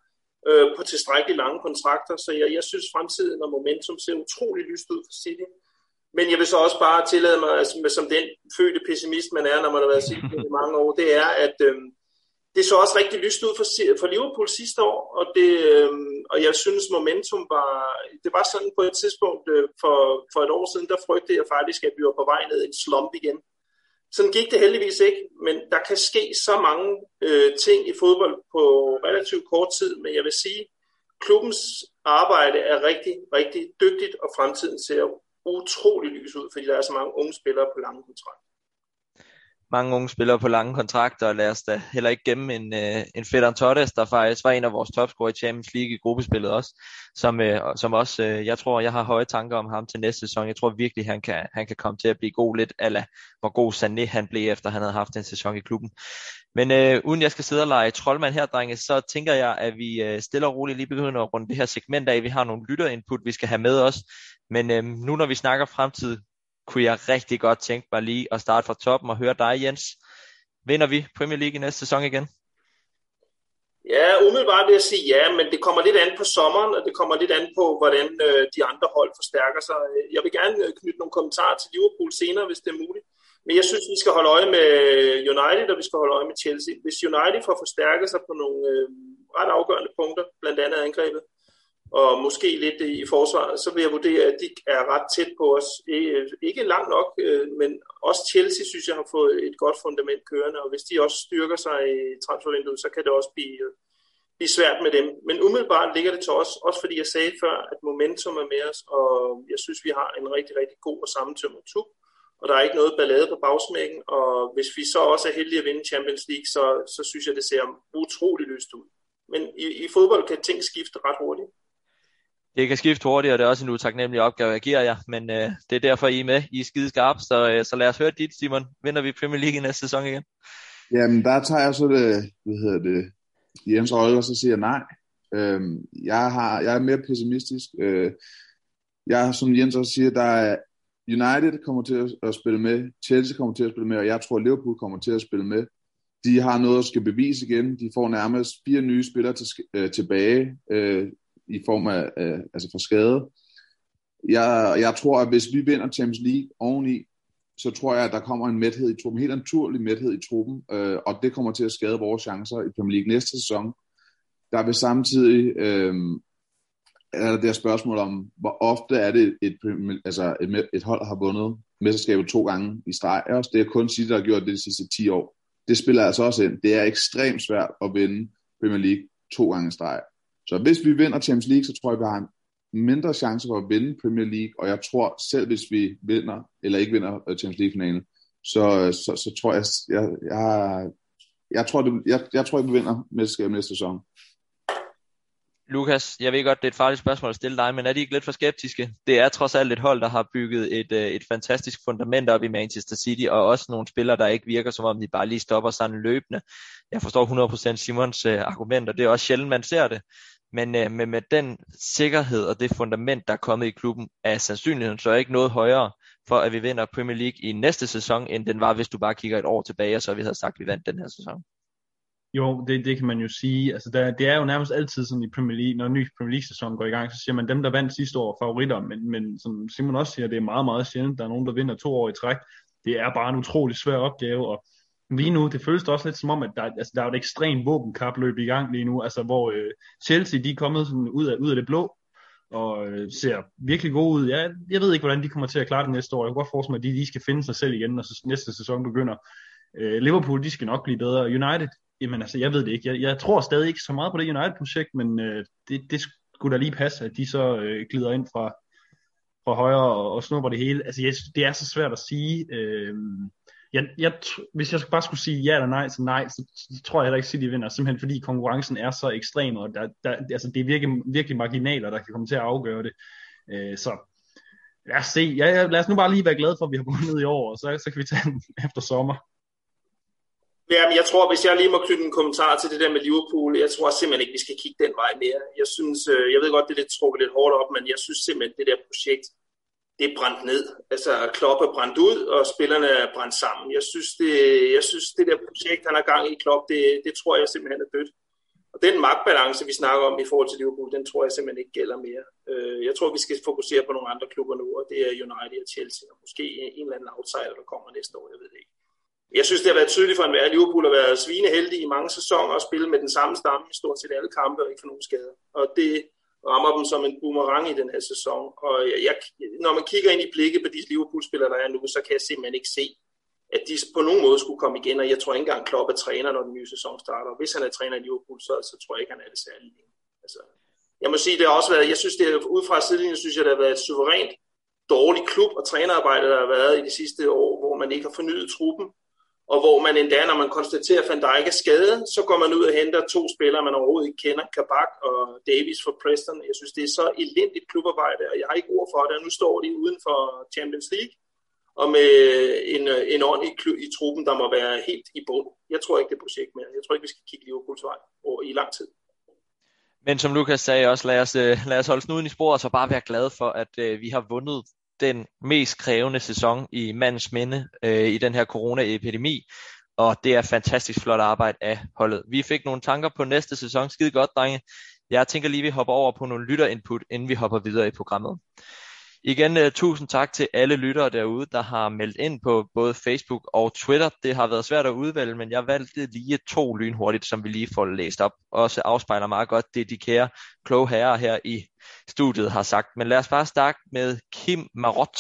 øh, på tilstrækkeligt lange kontrakter. Så jeg, jeg synes, fremtiden og momentum ser utrolig lyst ud for City. Men jeg vil så også bare tillade mig, altså, som den fødte pessimist, man er, når man har været sikker i mange år, det er, at øh, det så også rigtig lyst ud for, for Liverpool sidste år, og, det, øh, og jeg synes, momentum var, det var sådan på et tidspunkt øh, for, for et år siden, der frygtede jeg faktisk, at vi var på vej ned i en slump igen. Sådan gik det heldigvis ikke, men der kan ske så mange øh, ting i fodbold på relativt kort tid, men jeg vil sige, klubbens arbejde er rigtig, rigtig dygtigt, og fremtiden ser utrolig lys ud, fordi der er så mange unge spillere på lange kontrakter mange unge spillere på lange kontrakter, og lad os da heller ikke gemme en, øh, en Federn Tottes, der faktisk var en af vores topscorer i Champions League i gruppespillet også, som, øh, som også, øh, jeg tror, jeg har høje tanker om ham til næste sæson. Jeg tror virkelig, han kan, han kan komme til at blive god lidt, ala hvor god Sané han blev, efter han havde haft en sæson i klubben. Men øh, uden jeg skal sidde og lege troldmand her, drenge, så tænker jeg, at vi øh, stille og roligt lige begynder at runde det her segment af. Vi har nogle lytterinput, vi skal have med os. Men øh, nu når vi snakker fremtid, kunne jeg rigtig godt tænke mig lige at starte fra toppen og høre dig, Jens. Vinder vi Premier League i næste sæson igen? Ja, umiddelbart vil jeg sige ja, men det kommer lidt an på sommeren, og det kommer lidt an på, hvordan øh, de andre hold forstærker sig. Jeg vil gerne øh, knytte nogle kommentarer til Liverpool senere, hvis det er muligt. Men jeg synes, vi skal holde øje med øh, United, og vi skal holde øje med Chelsea. Hvis United får forstærket sig på nogle øh, ret afgørende punkter, blandt andet angrebet, og måske lidt i forsvaret, så vil jeg vurdere, at de er ret tæt på os. Ikke langt nok, øh, men også Chelsea synes jeg har fået et godt fundament kørende, og hvis de også styrker sig i transfervinduet, så kan det også blive, blive svært med dem. Men umiddelbart ligger det til os, også fordi jeg sagde før, at momentum er med os, og jeg synes, vi har en rigtig, rigtig god og sammentømmet tub, og der er ikke noget ballade på bagsmækken, og hvis vi så også er heldige at vinde Champions League, så, så synes jeg, det ser utrolig lyst ud. Men i, i fodbold kan ting skifte ret hurtigt. Det kan skifte hurtigt, og det er også en utaknemmelig opgave, jeg giver jer, men øh, det er derfor, I er med. I er skide skarpe, så, øh, så lad os høre dit, Simon. Vinder vi Premier League i næste sæson igen? Jamen, der tager jeg så det, hvad hedder det, Jens Øjle, og så siger jeg nej. Øhm, jeg, har, jeg er mere pessimistisk. Øh, jeg, som Jens også siger, der er United kommer til at, at spille med, Chelsea kommer til at spille med, og jeg tror, Liverpool kommer til at spille med. De har noget at skal bevise igen. De får nærmest fire nye spillere til, øh, tilbage. Øh, i form af, af altså for skade. Jeg, jeg tror, at hvis vi vinder Champions League oveni, så tror jeg, at der kommer en mæthed i truppen, helt naturlig mæthed i truppen, øh, og det kommer til at skade vores chancer i Premier League næste sæson. Der vil samtidig øh, er der det her spørgsmål om, hvor ofte er det et, altså et, et hold har vundet mesterskabet to gange i streg. Også det er kun City, der har gjort det de sidste 10 år. Det spiller altså også ind. Det er ekstremt svært at vinde Premier League to gange i streg. Så hvis vi vinder Champions League, så tror jeg, vi har en mindre chance for at vinde Premier League, og jeg tror selv, hvis vi vinder, eller ikke vinder øh, Champions League-finalen, så, øh, så, så tror jeg, jeg, jeg, jeg tror, det, jeg, jeg tror, vi vinder mesterskabet næste sæson. Lukas, jeg ved godt, det er et farligt spørgsmål at stille dig, men er de ikke lidt for skeptiske? Det er trods alt et hold, der har bygget et, øh, et fantastisk fundament op i Manchester City, og også nogle spillere, der ikke virker, som om de bare lige stopper sådan løbende. Jeg forstår 100% Simons argumenter. argument, og det er også sjældent, man ser det. Men øh, med, med den sikkerhed og det fundament, der er kommet i klubben, er sandsynligheden så ikke noget højere for, at vi vinder Premier League i næste sæson, end den var, hvis du bare kigger et år tilbage, og så vi havde sagt, at vi vandt den her sæson. Jo, det, det kan man jo sige. Altså, der, det er jo nærmest altid sådan i Premier League, når en ny Premier League-sæson går i gang, så siger man, dem der vandt sidste år favoritter, men, men som Simon også siger, det er meget, meget sjældent, der er nogen, der vinder to år i træk. Det er bare en utrolig svær opgave, og lige nu, det føles også lidt som om, at der, altså, der er et ekstremt våbenkapløb i gang lige nu, altså hvor øh, Chelsea, de er kommet sådan ud, af, ud af det blå, og øh, ser virkelig gode ud. Jeg, jeg ved ikke, hvordan de kommer til at klare det næste år. Jeg kan godt forestille mig, at de, lige skal finde sig selv igen, når næste sæson begynder. Øh, Liverpool, de skal nok blive bedre. United, jamen altså, jeg ved det ikke. Jeg, jeg tror stadig ikke så meget på det United-projekt, men øh, det, det skulle da lige passe, at de så øh, glider ind fra, fra højre og, og snupper det hele. Altså, jeg, det er så svært at sige. Øh, jeg, jeg, hvis jeg bare skulle sige ja eller nej, så nej, så, så tror jeg heller ikke, at City vinder, simpelthen fordi konkurrencen er så ekstrem, og der, der, altså, det er virkelig, virkelig marginaler, der kan komme til at afgøre det. Øh, så lad os se. Ja, ja, lad os nu bare lige være glade for, at vi har vundet i år, og så, så kan vi tage den efter sommer. Ja, men jeg tror, hvis jeg lige må knytte en kommentar til det der med Liverpool, jeg tror simpelthen ikke, vi skal kigge den vej mere. Jeg synes, øh, jeg ved godt, det er lidt trukket lidt hårdt op, men jeg synes simpelthen, det der projekt, det er brændt ned. Altså, Klopp er brændt ud, og spillerne er brændt sammen. Jeg synes, det, jeg synes, det der projekt, han har gang i Klopp, det, det tror jeg simpelthen er dødt. Og den magtbalance, vi snakker om i forhold til Liverpool, den tror jeg simpelthen ikke gælder mere. Øh, jeg tror, vi skal fokusere på nogle andre klubber nu, og det er United og Chelsea, og måske en eller anden outsider, der kommer næste år, jeg ved det ikke. Jeg synes, det har været tydeligt for en at Liverpool har været svineheldig i mange sæsoner og spille med den samme stamme i stort set alle kampe og ikke få nogen skader. Og det rammer dem som en boomerang i den her sæson. Og jeg, når man kigger ind i blikket på de Liverpool-spillere, der er nu, så kan jeg simpelthen ikke se, at de på nogen måde skulle komme igen. Og jeg tror ikke engang, Klopp er træner, når den nye sæson starter. Hvis han er træner i Liverpool, så, så tror jeg ikke, han er det særlig Altså, jeg må sige, det har også været, jeg synes, det er, ud fra sidelinjen, synes jeg, det har været et suverænt dårligt klub og trænerarbejde, der har været i de sidste år, hvor man ikke har fornyet truppen og hvor man endda, når man konstaterer, at Van Dijk er skadet, så går man ud og henter to spillere, man overhovedet ikke kender, Kabak og Davis for Preston. Jeg synes, det er så elendigt klubarbejde, og jeg har ikke ord for det, og nu står de uden for Champions League, og med en, en ånd i, i truppen, der må være helt i bund. Jeg tror ikke, det er projekt mere. Jeg tror ikke, vi skal kigge Liverpools vej over i lang tid. Men som Lukas sagde også, lad os, øh, lad os holde snuden i sporet, og så bare være glade for, at øh, vi har vundet den mest krævende sæson i mandens minde øh, i den her coronaepidemi. Og det er fantastisk flot arbejde af holdet. Vi fik nogle tanker på næste sæson. Skide godt, drenge. Jeg tænker lige, vi hopper over på nogle lytterinput, inden vi hopper videre i programmet. Igen, uh, tusind tak til alle lyttere derude, der har meldt ind på både Facebook og Twitter. Det har været svært at udvælge, men jeg valgte lige to lynhurtigt, som vi lige får læst op. Også afspejler meget godt det, de kære kloge herrer her i studiet har sagt. Men lad os bare starte med Kim Marot.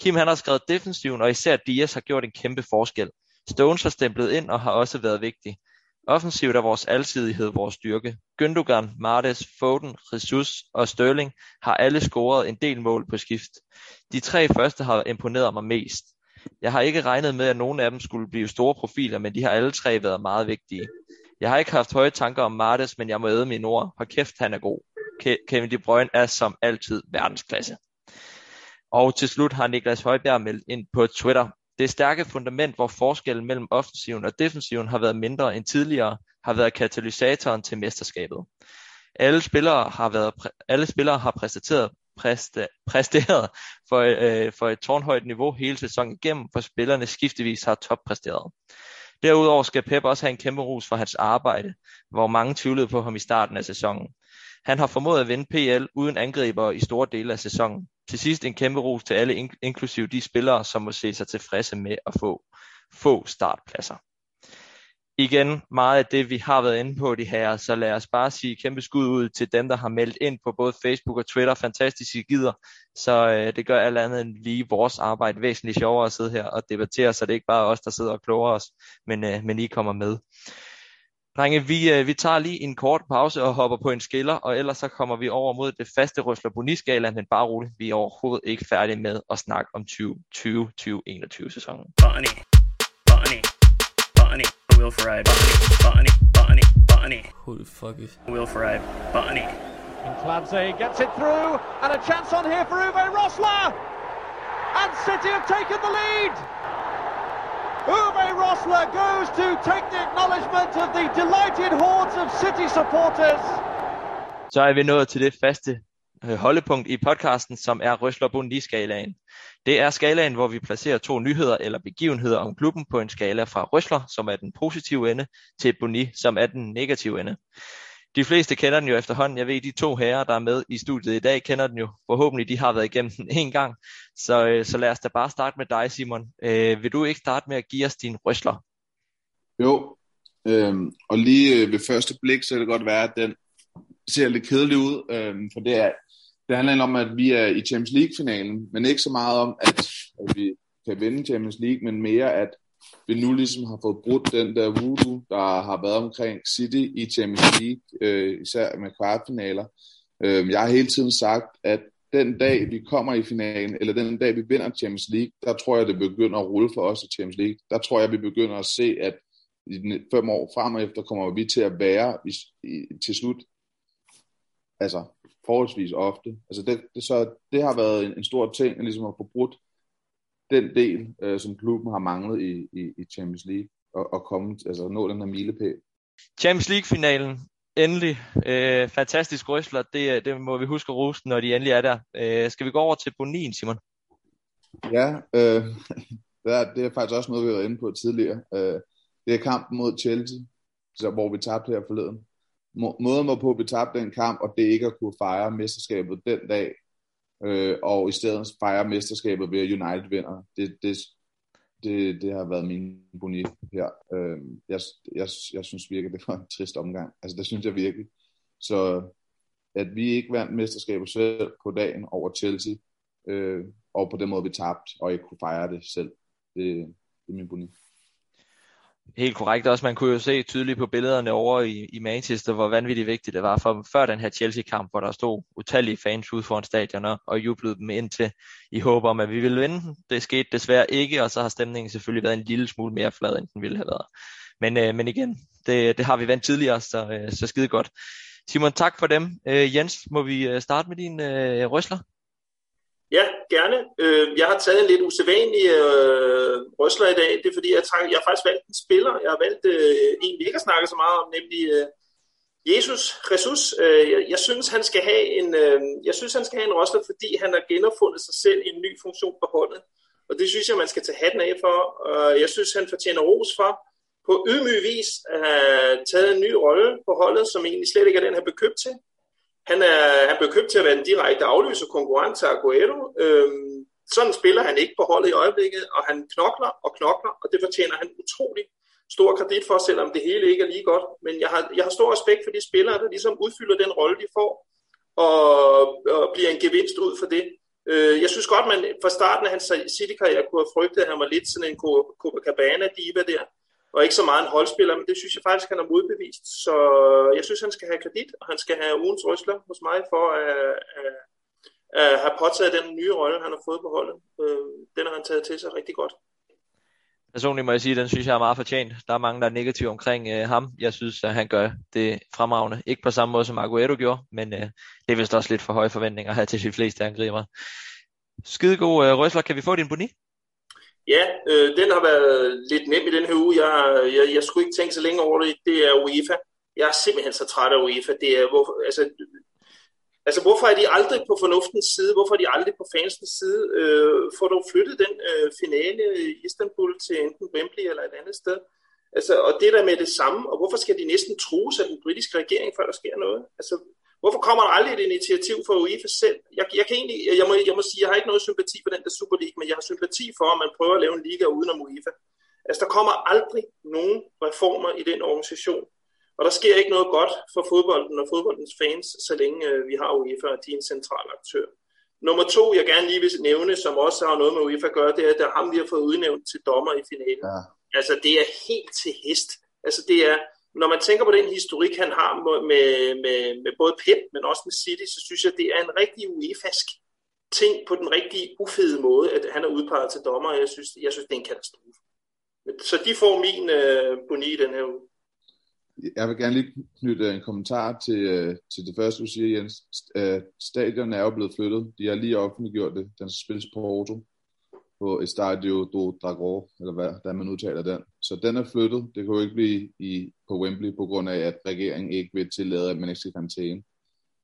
Kim han har skrevet defensiven, og især Dias har gjort en kæmpe forskel. Stones har stemplet ind og har også været vigtig. Offensivt er vores alsidighed vores styrke. Gündogan, Martes, Foden, Jesus og Sterling har alle scoret en del mål på skift. De tre første har imponeret mig mest. Jeg har ikke regnet med, at nogen af dem skulle blive store profiler, men de har alle tre været meget vigtige. Jeg har ikke haft høje tanker om Martes, men jeg må æde mine ord. Hold kæft, han er god. Kevin De Bruyne er som altid verdensklasse. Og til slut har Niklas Højbjerg meldt ind på Twitter. Det stærke fundament, hvor forskellen mellem offensiven og defensiven har været mindre end tidligere, har været katalysatoren til mesterskabet. Alle spillere har, været, alle spillere har præsteret, præste, præsteret for, øh, for et tårnhøjt niveau hele sæsonen igennem, hvor spillerne skiftevis har toppræsteret. Derudover skal Pep også have en kæmpe rus for hans arbejde, hvor mange tvivlede på ham i starten af sæsonen. Han har formået at vinde PL uden angriber i store dele af sæsonen. Til sidst en kæmpe ros til alle, inklusive de spillere, som må se sig tilfredse med at få få startpladser. Igen meget af det, vi har været inde på de her, så lad os bare sige kæmpe skud ud til dem, der har meldt ind på både Facebook og Twitter. Fantastiske gider, så øh, det gør alt andet end lige vores arbejde væsentligt sjovere at sidde her og debattere, så det er ikke bare os, der sidder og kloger os, men, øh, men I kommer med. Drenge, vi, øh, vi tager lige en kort pause og hopper på en skiller, og ellers så kommer vi over mod det faste Røsler Boniskala, men bare roligt, vi er overhovedet ikke færdige med at snakke om 2020-2021 sæsonen. Bunny, bunny, bunny, Will Ferrari, bunny, bunny, bunny, the fuck is? Will Ferrari, bunny. And Clancy gets it through, and a chance on here for Uwe Rosler! And City have taken the lead! Uwe Rosler goes to take the acknowledgement of the delighted hordes of City supporters. Så er vi nået til det faste øh, holdepunkt i podcasten, som er Røsler Bundi-skalaen. Det er skalaen, hvor vi placerer to nyheder eller begivenheder om klubben på en skala fra Røsler, som er den positive ende, til Boni, som er den negative ende. De fleste kender den jo efterhånden. Jeg ved, de to herrer, der er med i studiet i dag, kender den jo. Forhåbentlig de har været igennem den en gang. Så, øh, så lad os da bare starte med dig, Simon. Øh, vil du ikke starte med at give os din røsler? Jo, øhm, og lige øh, ved første blik, så kan det godt være, at den ser lidt kedelig ud, øhm, for det, er, det handler om, at vi er i Champions League-finalen, men ikke så meget om, at, at vi kan vinde Champions League, men mere, at vi nu ligesom har fået brudt den der voodoo, der har været omkring City i Champions League, øh, især med kvartfinaler. Øh, jeg har hele tiden sagt, at den dag, vi kommer i finalen, eller den dag, vi vinder Champions League, der tror jeg, det begynder at rulle for os i Champions League. Der tror jeg, vi begynder at se, at i de fem år frem og efter kommer vi til at være i, i, til slut, altså forholdsvis ofte. Altså det, det, så det har været en, en stor ting, ligesom at få brudt den del, øh, som klubben har manglet i, i, i Champions League, og, og komme, altså nå den her milepæl. Champions League-finalen, endelig. Øh, fantastisk røsler, det, det må vi huske at rose, når de endelig er der. Øh, skal vi gå over til Bonin, Simon? Ja, øh, det, er, det er faktisk også noget, vi har været inde på tidligere. Øh, det er kampen mod Chelsea, så, hvor vi tabte her forleden. Må, måden hvorpå vi tabte den kamp, og det ikke at kunne fejre mesterskabet den dag, øh, og i stedet fejrer mesterskabet ved at United vinder. Det, det, det, det har været min boni her. Øh, jeg, jeg, jeg synes virkelig, det var en trist omgang. Altså det synes jeg virkelig. Så at vi ikke vandt mesterskabet selv på dagen over Chelsea, øh, og på den måde vi tabte, og ikke kunne fejre det selv, det, det er min boni. Helt korrekt også. Man kunne jo se tydeligt på billederne over i, i Manchester, hvor vanvittigt vigtigt det var for før den her Chelsea-kamp, hvor der stod utallige fans ude foran stadion og jublede dem ind til i håb om, at vi ville vinde. Det skete desværre ikke, og så har stemningen selvfølgelig været en lille smule mere flad, end den ville have været. Men, øh, men igen, det, det har vi vandt tidligere, så, øh, så skide godt. Simon, tak for dem. Øh, Jens, må vi øh, starte med din øh, røsler? Ja, gerne. Øh, jeg har taget en lidt usædvanlig øh, røsler i dag. Det er fordi, jeg, tager, jeg har faktisk valgt en spiller. Jeg har valgt øh, en, vi ikke har snakket så meget om, nemlig øh, Jesus Jesus. Øh, jeg, jeg, synes, han skal have en, øh, jeg synes, han skal have en røsler, fordi han har genopfundet sig selv i en ny funktion på holdet. Og det synes jeg, man skal tage hatten af for. Og jeg synes, han fortjener ros for på ydmyg vis at have taget en ny rolle på holdet, som egentlig slet ikke er den, han blev købt til. Han er, han blev købt til at være en direkte afløser konkurrent til Aguero. Øhm, sådan spiller han ikke på holdet i øjeblikket, og han knokler og knokler, og det fortjener han utrolig stor kredit for, selvom det hele ikke er lige godt. Men jeg har, jeg har stor respekt for de spillere, der ligesom udfylder den rolle, de får, og, og bliver en gevinst ud for det. Øh, jeg synes godt, man fra starten af hans City-karriere kunne have frygtet, at han var lidt sådan en Copacabana-diva der og ikke så meget en holdspiller, men det synes jeg faktisk, han har modbevist. Så jeg synes, han skal have kredit, og han skal have ugens rysler hos mig for at, at, at have påtaget den nye rolle, han har fået på holdet. Øh, den har han taget til sig rigtig godt. Personligt må jeg sige, at den synes jeg er meget fortjent. Der er mange, der er negative omkring øh, ham. Jeg synes, at han gør det fremragende. Ikke på samme måde, som Aguero gjorde, men øh, det er vist også lidt for høje forventninger her til de fleste angriber. Skidegod øh, røsler. Kan vi få din boni? Ja, øh, den har været lidt nem i den her uge. Jeg, jeg, jeg skulle ikke tænke så længe over det. Det er UEFA. Jeg er simpelthen så træt af UEFA. Det er, hvor, altså, altså, hvorfor er de aldrig på fornuftens side? Hvorfor er de aldrig på fansens side? Øh, får du flyttet den øh, finale i Istanbul til enten Wembley eller et andet sted? Altså, og det der med det samme, og hvorfor skal de næsten trues af den britiske regering, før der sker noget? Altså, Hvorfor kommer der aldrig et initiativ fra UEFA selv? Jeg, jeg, kan egentlig, jeg, må, jeg må sige, jeg har ikke noget sympati for den der Super League, men jeg har sympati for, at man prøver at lave en liga uden om UEFA. Altså, der kommer aldrig nogen reformer i den organisation. Og der sker ikke noget godt for fodbolden og fodboldens fans, så længe øh, vi har UEFA, og de er en central aktør. Nummer to, jeg gerne lige vil nævne, som også har noget med UEFA at gøre, det er, at der ham, vi har fået udnævnt til dommer i finalen. Ja. Altså, det er helt til hest. Altså, det er, når man tænker på den historik, han har med, med, med både Pep, men også med City, så synes jeg, det er en rigtig UEFAsk ting på den rigtig ufede måde, at han er udpeget til dommer, jeg synes, jeg synes det er en katastrofe. Så de får min øh, boni i den her uge. Jeg vil gerne lige knytte øh, en kommentar til, øh, til det første, du siger, Jens. Øh, stadion er jo blevet flyttet. De har lige offentliggjort det. Den skal spilles på Porto på Estadio do Dragor, eller hvad der man udtaler den. Så den er flyttet. Det kan jo ikke blive i, på Wembley, på grund af, at regeringen ikke vil tillade, at man ikke skal karantæne.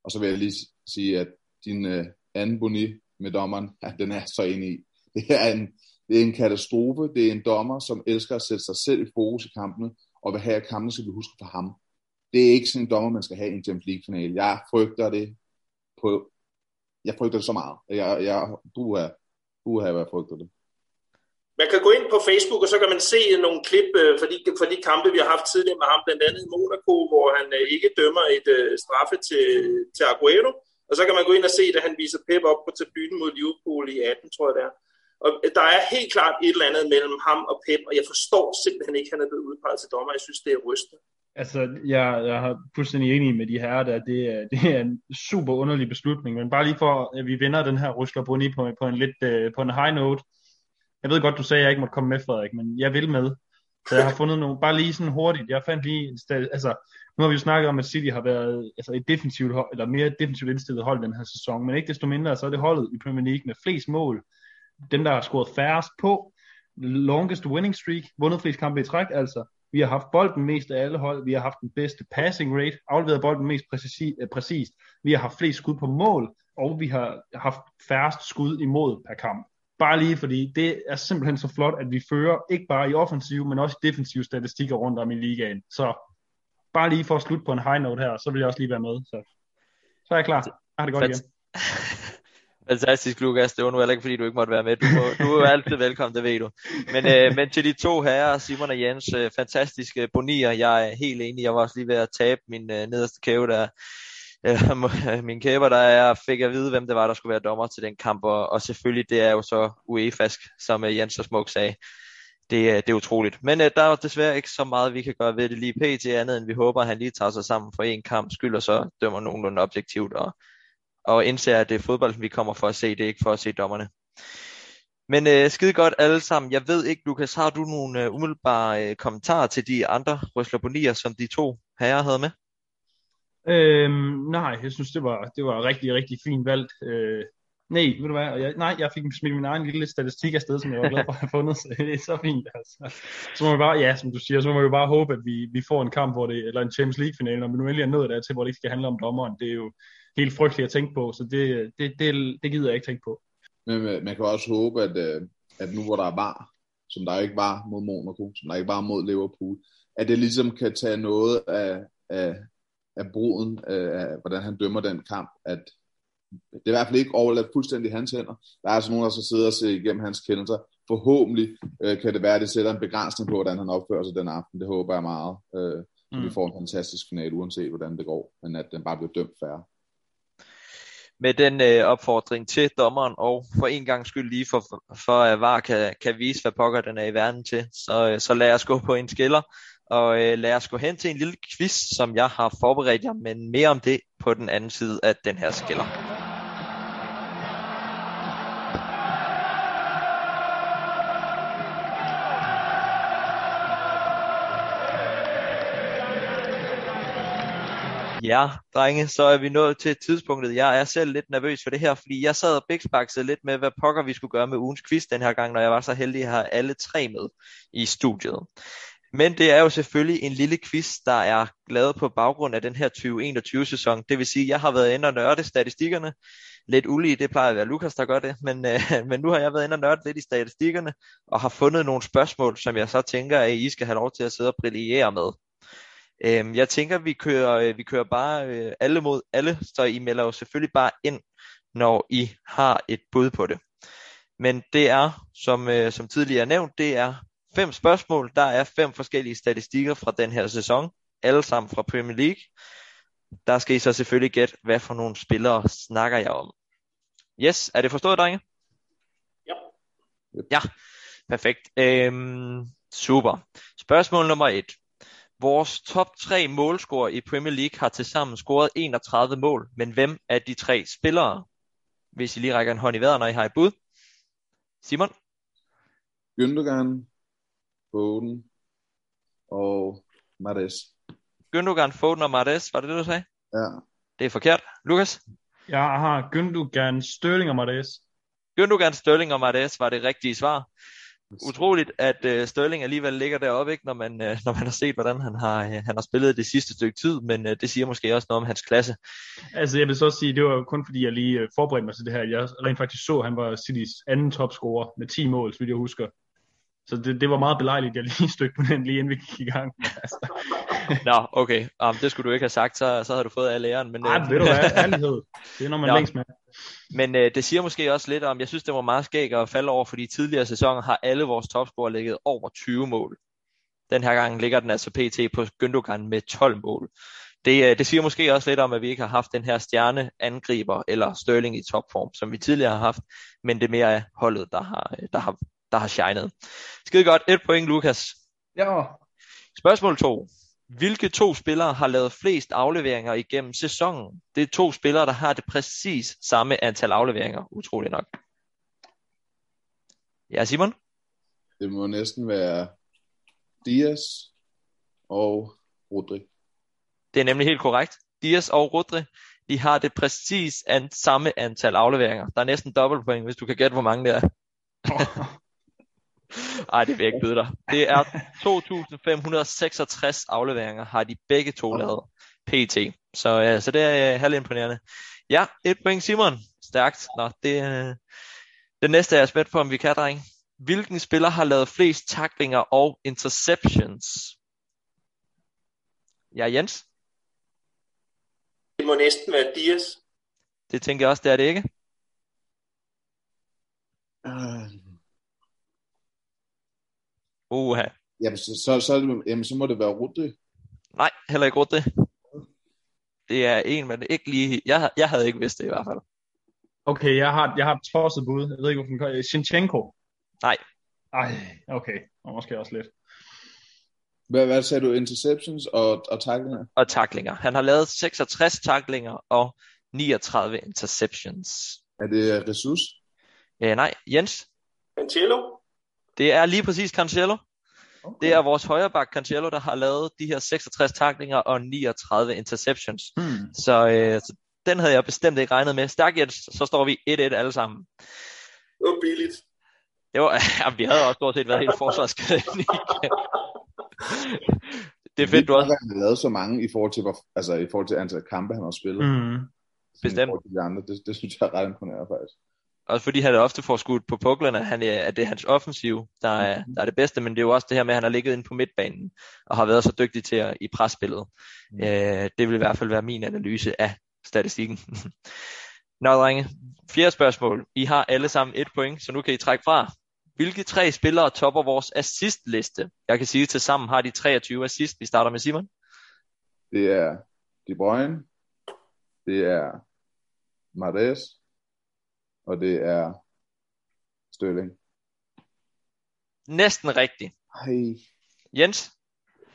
Og så vil jeg lige sige, at din øh, anden boni med dommeren, ja, den er så enig i. Det er, en, det er en katastrofe. Det er en dommer, som elsker at sætte sig selv i fokus i kampene, og vil have, at kampene skal blive husket for ham. Det er ikke sådan en dommer, man skal have i en Champions League-finale. Jeg frygter det på... Jeg frygter det så meget. Jeg, jeg, du er Uha, hvad frygter det. Man kan gå ind på Facebook, og så kan man se nogle klip øh, for, de, fra de kampe, vi har haft tidligere med ham, blandt andet i Monaco, hvor han øh, ikke dømmer et øh, straffe til, til Aguero. Og så kan man gå ind og se, at han viser Pep op på tribunen mod Liverpool i 18, tror jeg det er. Og øh, der er helt klart et eller andet mellem ham og Pep, og jeg forstår simpelthen ikke, at han er blevet udpeget til dommer. Jeg synes, det er rystende. Altså, jeg, jeg har fuldstændig enig med de her, der det er, det er en super underlig beslutning, men bare lige for, at vi vinder den her Rusler Boni på, på en lidt øh, på en high note, jeg ved godt, du sagde, at jeg ikke måtte komme med, Frederik, men jeg vil med. Så jeg har fundet nogle, bare lige sådan hurtigt, jeg fandt lige, altså, nu har vi jo snakket om, at City har været altså et defensivt hold, eller mere defensivt indstillet hold den her sæson, men ikke desto mindre, så er det holdet i Premier League med flest mål, dem der har scoret færrest på, longest winning streak, vundet flest kampe i træk, altså, vi har haft bolden mest af alle hold, vi har haft den bedste passing rate, afleveret bolden mest præcis, øh, præcist, vi har haft flest skud på mål, og vi har haft færrest skud imod per kamp. Bare lige fordi det er simpelthen så flot, at vi fører ikke bare i offensiv, men også i defensiv statistikker rundt om i ligaen. Så bare lige for at slutte på en high note her, så vil jeg også lige være med. Så, så er jeg klar. Jeg har det godt igen. Fantastisk, Lukas. Det var nu heller ikke, fordi du ikke måtte være med. Du, må, du er altid velkommen, det ved du. Men, øh, men til de to herrer, Simon og Jens, øh, fantastiske bonier. Jeg er helt enig. Jeg var også lige ved at tabe min øh, nederste kæve der øh, min kæber, der jeg fik at vide, hvem det var, der skulle være dommer til den kamp, og, og selvfølgelig det er jo så UEFAsk, som øh, Jens så Smuk sagde. det, øh, det er utroligt. Men uh, der er desværre ikke så meget, vi kan gøre ved det lige pt. andet, end vi håber, at han lige tager sig sammen for en kamp skyld, og så dømmer nogenlunde objektivt, og, og indser, at det er fodbold, vi kommer for at se, det er ikke for at se dommerne. Men uh, skide godt alle sammen. Jeg ved ikke, Lukas, har du nogle uh, umiddelbare uh, kommentarer til de andre røsloponier, som de to herrer havde med? Øhm, nej, jeg synes, det var, det var rigtig, rigtig fint valgt. Øh, nej, ved du hvad, jeg, nej, jeg fik smidt min egen lille statistik afsted, som jeg var glad for at have fundet, så det er så fint. Altså. Så må vi bare, ja, som du siger, så må vi bare håbe, at vi, vi får en kamp, hvor det, eller en Champions League-finale, når vi nu endelig er nået der til, hvor det ikke skal handle om dommeren. Det er jo helt frygteligt at tænke på, så det, det, det, det gider jeg ikke tænke på. Men man kan også håbe, at, øh, at nu hvor der er var, som der ikke var mod Monaco, som der ikke var mod Liverpool, at det ligesom kan tage noget af, af, af bruden, øh, af hvordan han dømmer den kamp, at det er i hvert fald ikke overladt fuldstændig hans hænder. Der er altså nogen, der så sidder og ser igennem hans kendelser. Forhåbentlig øh, kan det være, at det sætter en begrænsning på, hvordan han opfører sig den aften. Det håber jeg meget. Øh, mm. Vi får en fantastisk final, uanset hvordan det går, men at den bare bliver dømt færre. Med den øh, opfordring til dommeren, og for en gang skyld lige for, for at VAR kan, kan vise, hvad pokker den er i verden til, så, øh, så lad os gå på en skiller, og øh, lad os gå hen til en lille quiz, som jeg har forberedt jer, men mere om det på den anden side af den her skiller. Ja, drenge, så er vi nået til tidspunktet. Jeg er selv lidt nervøs for det her, fordi jeg sad og bækspaksede lidt med, hvad pokker vi skulle gøre med ugens quiz den her gang, når jeg var så heldig at have alle tre med i studiet. Men det er jo selvfølgelig en lille quiz, der er lavet på baggrund af den her 2021-sæson. Det vil sige, at jeg har været inde og nørde statistikkerne. Lidt ulige, det plejer at være Lukas, der gør det. Men, øh, men nu har jeg været inde og nørde lidt i statistikkerne, og har fundet nogle spørgsmål, som jeg så tænker, at I skal have lov til at sidde og brillere med. Øhm, jeg tænker, vi kører, øh, vi kører bare øh, alle mod alle, så I melder jo selvfølgelig bare ind, når I har et bud på det. Men det er, som, øh, som tidligere nævnt, det er fem spørgsmål. Der er fem forskellige statistikker fra den her sæson, alle sammen fra Premier League. Der skal I så selvfølgelig gætte, hvad for nogle spillere snakker jeg om. Yes, er det forstået, drenge? Ja. Ja, perfekt. Øhm, super. Spørgsmål nummer et. Vores top tre målscorer i Premier League har tilsammen scoret 31 mål, men hvem er de tre spillere? Hvis I lige rækker en hånd i vejret, når I har et bud. Simon? Gündogan, Foden og Mares. Gündogan, Foden og Mares, var det det, du sagde? Ja. Det er forkert. Lukas? Jeg har Gündogan, Sterling og Mares. Gündogan, Sterling og Mares var det rigtige svar utroligt, at uh, Sterling alligevel ligger deroppe, ikke, når, man, uh, når man har set, hvordan han har, uh, han har spillet det sidste stykke tid, men uh, det siger måske også noget om hans klasse. Altså jeg vil så sige, det var kun fordi, jeg lige uh, forberedte mig til det her. Jeg rent faktisk så, at han var Citys anden topscorer med 10 mål, så vidt jeg husker. Så det, det var meget belejligt, jeg lige stødte på den lige inden vi gik i gang. Altså. Nå, okay. Um, det skulle du ikke have sagt, så, så havde du fået alle æren. Men, Nej, uh, ved du hvad, ærlighed. Det er når man længst med. Men øh, det siger måske også lidt om, jeg synes, det var meget skægt at falde over, fordi tidligere sæsoner har alle vores topscorer ligget over 20 mål. Den her gang ligger den altså pt. på Gündogan med 12 mål. Det, øh, det siger måske også lidt om, at vi ikke har haft den her stjerne angriber eller Sterling i topform, som vi tidligere har haft, men det mere er holdet, der har, der har, der har shined. Skide godt. Et point, Lukas. Ja. Spørgsmål 2. Hvilke to spillere har lavet flest afleveringer igennem sæsonen? Det er to spillere, der har det præcis samme antal afleveringer, utrolig nok. Ja, Simon? Det må næsten være Dias og Rodri. Det er nemlig helt korrekt. Dias og Rodri, de har det præcis an, samme antal afleveringer. Der er næsten dobbeltpoint, hvis du kan gætte, hvor mange det er. Ej, det vil jeg ikke byde dig. Det er 2.566 afleveringer, har de begge to lavet PT. Så, ja, så det er uh, halvt imponerende. Ja, et point Simon. Stærkt. Nå, det, uh, det næste er jeg spændt på, om vi kan, drenge. Hvilken spiller har lavet flest taklinger og interceptions? Ja, Jens? Det må næsten være Dias. Det tænker jeg også, det er det ikke. Uh, Uha. Jamen, så, så, så, det, jamen, så må det være Rudde. Nej, heller ikke Rudde. Det er en, men ikke lige... Jeg, jeg havde ikke vidst det i hvert fald. Okay, jeg har, jeg har et tosset bud. Jeg ved ikke, hvorfor den Shinchenko. Nej. Ej, okay. Og måske også lidt. Hvad, hvad sagde du? Interceptions og, og tacklinger? Og taklinger. Han har lavet 66 taklinger og 39 interceptions. Er det Ressus? Øh, nej, Jens, Cancelo? Det er lige præcis Cancelo. Okay. Det er vores højreback Cancelo, der har lavet de her 66 taklinger og 39 interceptions. Hmm. Så, øh, så den havde jeg bestemt ikke regnet med. Stærk Jens, så står vi 1-1 alle sammen. Det var billigt. Det var, ja, vi havde også stort set været helt forsvarskæden. det er fedt, du også. Han har lavet så mange i forhold til, hvor, altså, i forhold til antal kampe, han har spillet. Mm. Bestemt. De andre. Det, det synes jeg er ret imponerende faktisk. Også fordi han ofte får skudt på puklerne, han er, at det er hans offensiv, der er, der er det bedste, men det er jo også det her med, at han har ligget inde på midtbanen, og har været så dygtig til at i presspillet. Mm. Øh, det vil i hvert fald være min analyse af statistikken. Nå, drenge. Fjerde spørgsmål. I har alle sammen et point, så nu kan I trække fra. Hvilke tre spillere topper vores assistliste? Jeg kan sige, at til sammen har de 23 assist. Vi starter med Simon. Det er De Bruyne, det er Mares, og det er Sterling. Næsten rigtigt. Ej, Jens?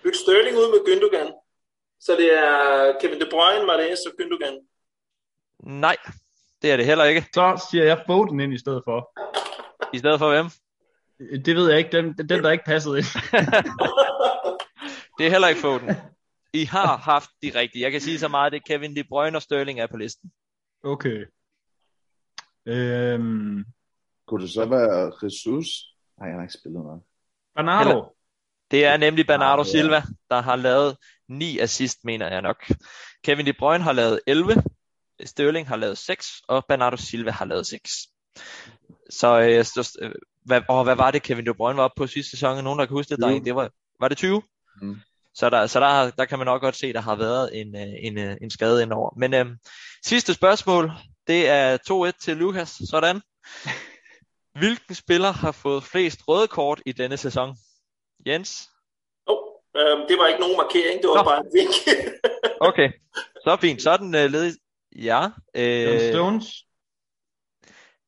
Byt Sterling ud med Gündogan. Så det er Kevin De Bruyne, Martinez og Gündogan. Nej, det er det heller ikke. Så siger jeg Foden ind i stedet for. I stedet for hvem? Det ved jeg ikke. Den, den der ikke passede ind. Det er heller ikke Foden. I har haft de rigtige. Jeg kan sige så meget, at Kevin De Bruyne og Sterling er på listen. Okay. Øhm, kunne det så være Jesus? Nej, han har ikke spillet noget. Bernardo. Eller- Det er nemlig Bernardo. Silva, der har lavet 9 assist, mener jeg nok. Kevin De Bruyne har lavet 11, Sterling har lavet 6, og Bernardo Silva har lavet 6. Så, øh, så øh, hvad, åh, hvad var det, Kevin De Bruyne var oppe på sidste sæson? Nogen, der kan huske det? 20. drenge? det var, var det 20? Mm. Så, der, så der, der kan man nok godt se, der har været en, øh, en, øh, en skade indover. Men øh, sidste spørgsmål, det er 2-1 til Lukas. Sådan. Hvilken spiller har fået flest røde kort i denne sæson? Jens? Oh, øhm, det var ikke nogen markering, det var Nå. bare en vink. Okay, så fint. Så er den øh, ledig. Ja, John øh, Stones.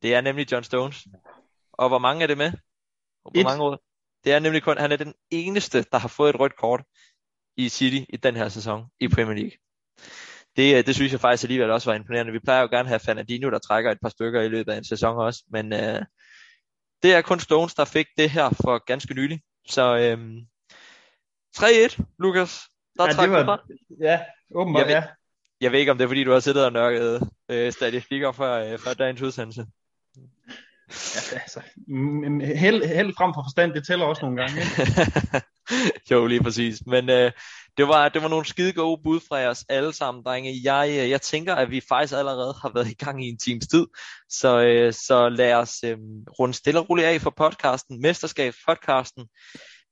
det er nemlig John Stones. Og hvor mange er det med? Hvor Et. mange røde? Det er nemlig kun, han er den eneste, der har fået et rødt kort i City i den her sæson i Premier League. Det, øh, det synes jeg faktisk alligevel også var imponerende. Vi plejer jo gerne at have Fernandinho, der trækker et par stykker i løbet af en sæson også, men øh, det er kun Stones, der fik det her for ganske nylig. Så øh, 3-1, Lukas. Der Ja, trak det fra. var, ja, åbenbart, Jeg ved- ja. Jeg ved ikke, om det er, fordi du har siddet og nørket øh, statistikker før, øh, før dagens udsendelse. ja altså, mm, held, held frem for forstand, det tæller også nogle gange. Ikke? jo, lige præcis. Men øh, det, var, det var nogle skide gode bud fra os alle sammen, drenge. Jeg, øh, jeg tænker, at vi faktisk allerede har været i gang i en times tid. Så, øh, så lad os øh, runde stille og roligt af for podcasten, Mesterskabspodcasten,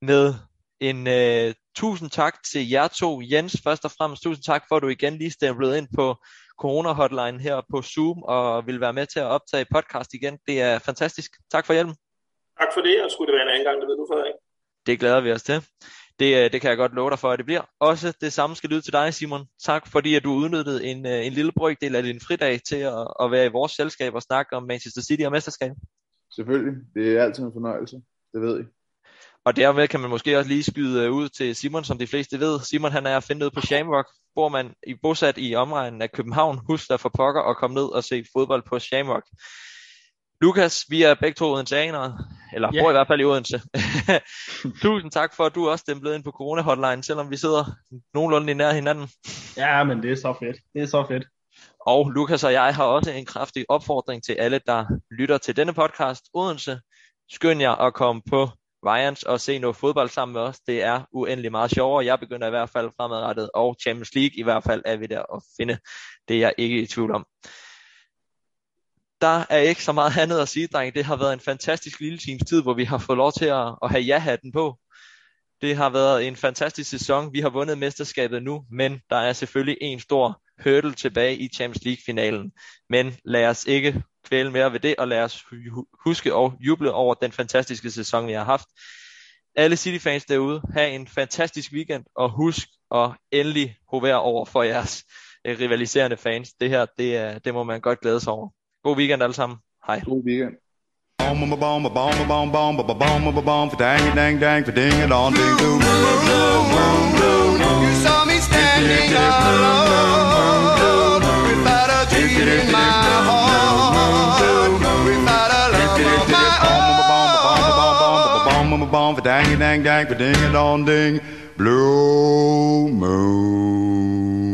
med en øh, tusind tak til jer to. Jens, først og fremmest tusind tak for, at du igen lige stemplede ind på corona-hotline her på Zoom og vil være med til at optage podcast igen. Det er fantastisk. Tak for hjælpen. tak for det, og skulle det være en anden gang, det ved du, Frederik. Det glæder vi os til. Det, øh, det kan jeg godt love dig for, at det bliver. Også det samme skal lyde til dig, Simon. Tak fordi, at du udnyttede en, øh, en lille brøkdel af din fridag til at, at være i vores selskab og snakke om Manchester City og mesterskab. Selvfølgelig. Det er altid en fornøjelse. Det ved I. Og dermed kan man måske også lige skyde øh, ud til Simon, som de fleste ved. Simon han er at finde på Shamrock. Bor man i bosat i omegnen af København, husk dig for pokker og kom ned og se fodbold på Shamrock. Lukas, vi er begge to odenseanere, eller Ja. bor i hvert fald i Odense. Tusind tak for, at du også stemplede ind på corona-hotline, selvom vi sidder nogenlunde i nær hinanden. Ja, men det er så fedt. Det er så fedt. Og Lukas og jeg har også en kraftig opfordring til alle, der lytter til denne podcast. Odense, skynd jer at komme på Ryans og se noget fodbold sammen med os. Det er uendelig meget sjovere. Jeg begynder i hvert fald fremadrettet, og Champions League i hvert fald er vi der at finde. Det er jeg ikke i tvivl om. Der er ikke så meget andet at sige, dreng. Det har været en fantastisk lille times tid, hvor vi har fået lov til at, at have ja-hatten på. Det har været en fantastisk sæson. Vi har vundet mesterskabet nu, men der er selvfølgelig en stor hurdle tilbage i Champions League-finalen. Men lad os ikke kvæle mere ved det, og lad os huske og juble over den fantastiske sæson, vi har haft. Alle City-fans derude, have en fantastisk weekend, og husk at endelig hovere over for jeres eh, rivaliserende fans. Det her, det, er, det må man godt glæde sig over. God weekend alle sammen. Hej. God weekend. You saw me standing alone without a dream in my heart, without a love of my own. Dang, dang, dang, ding, dong, ding, blue moon.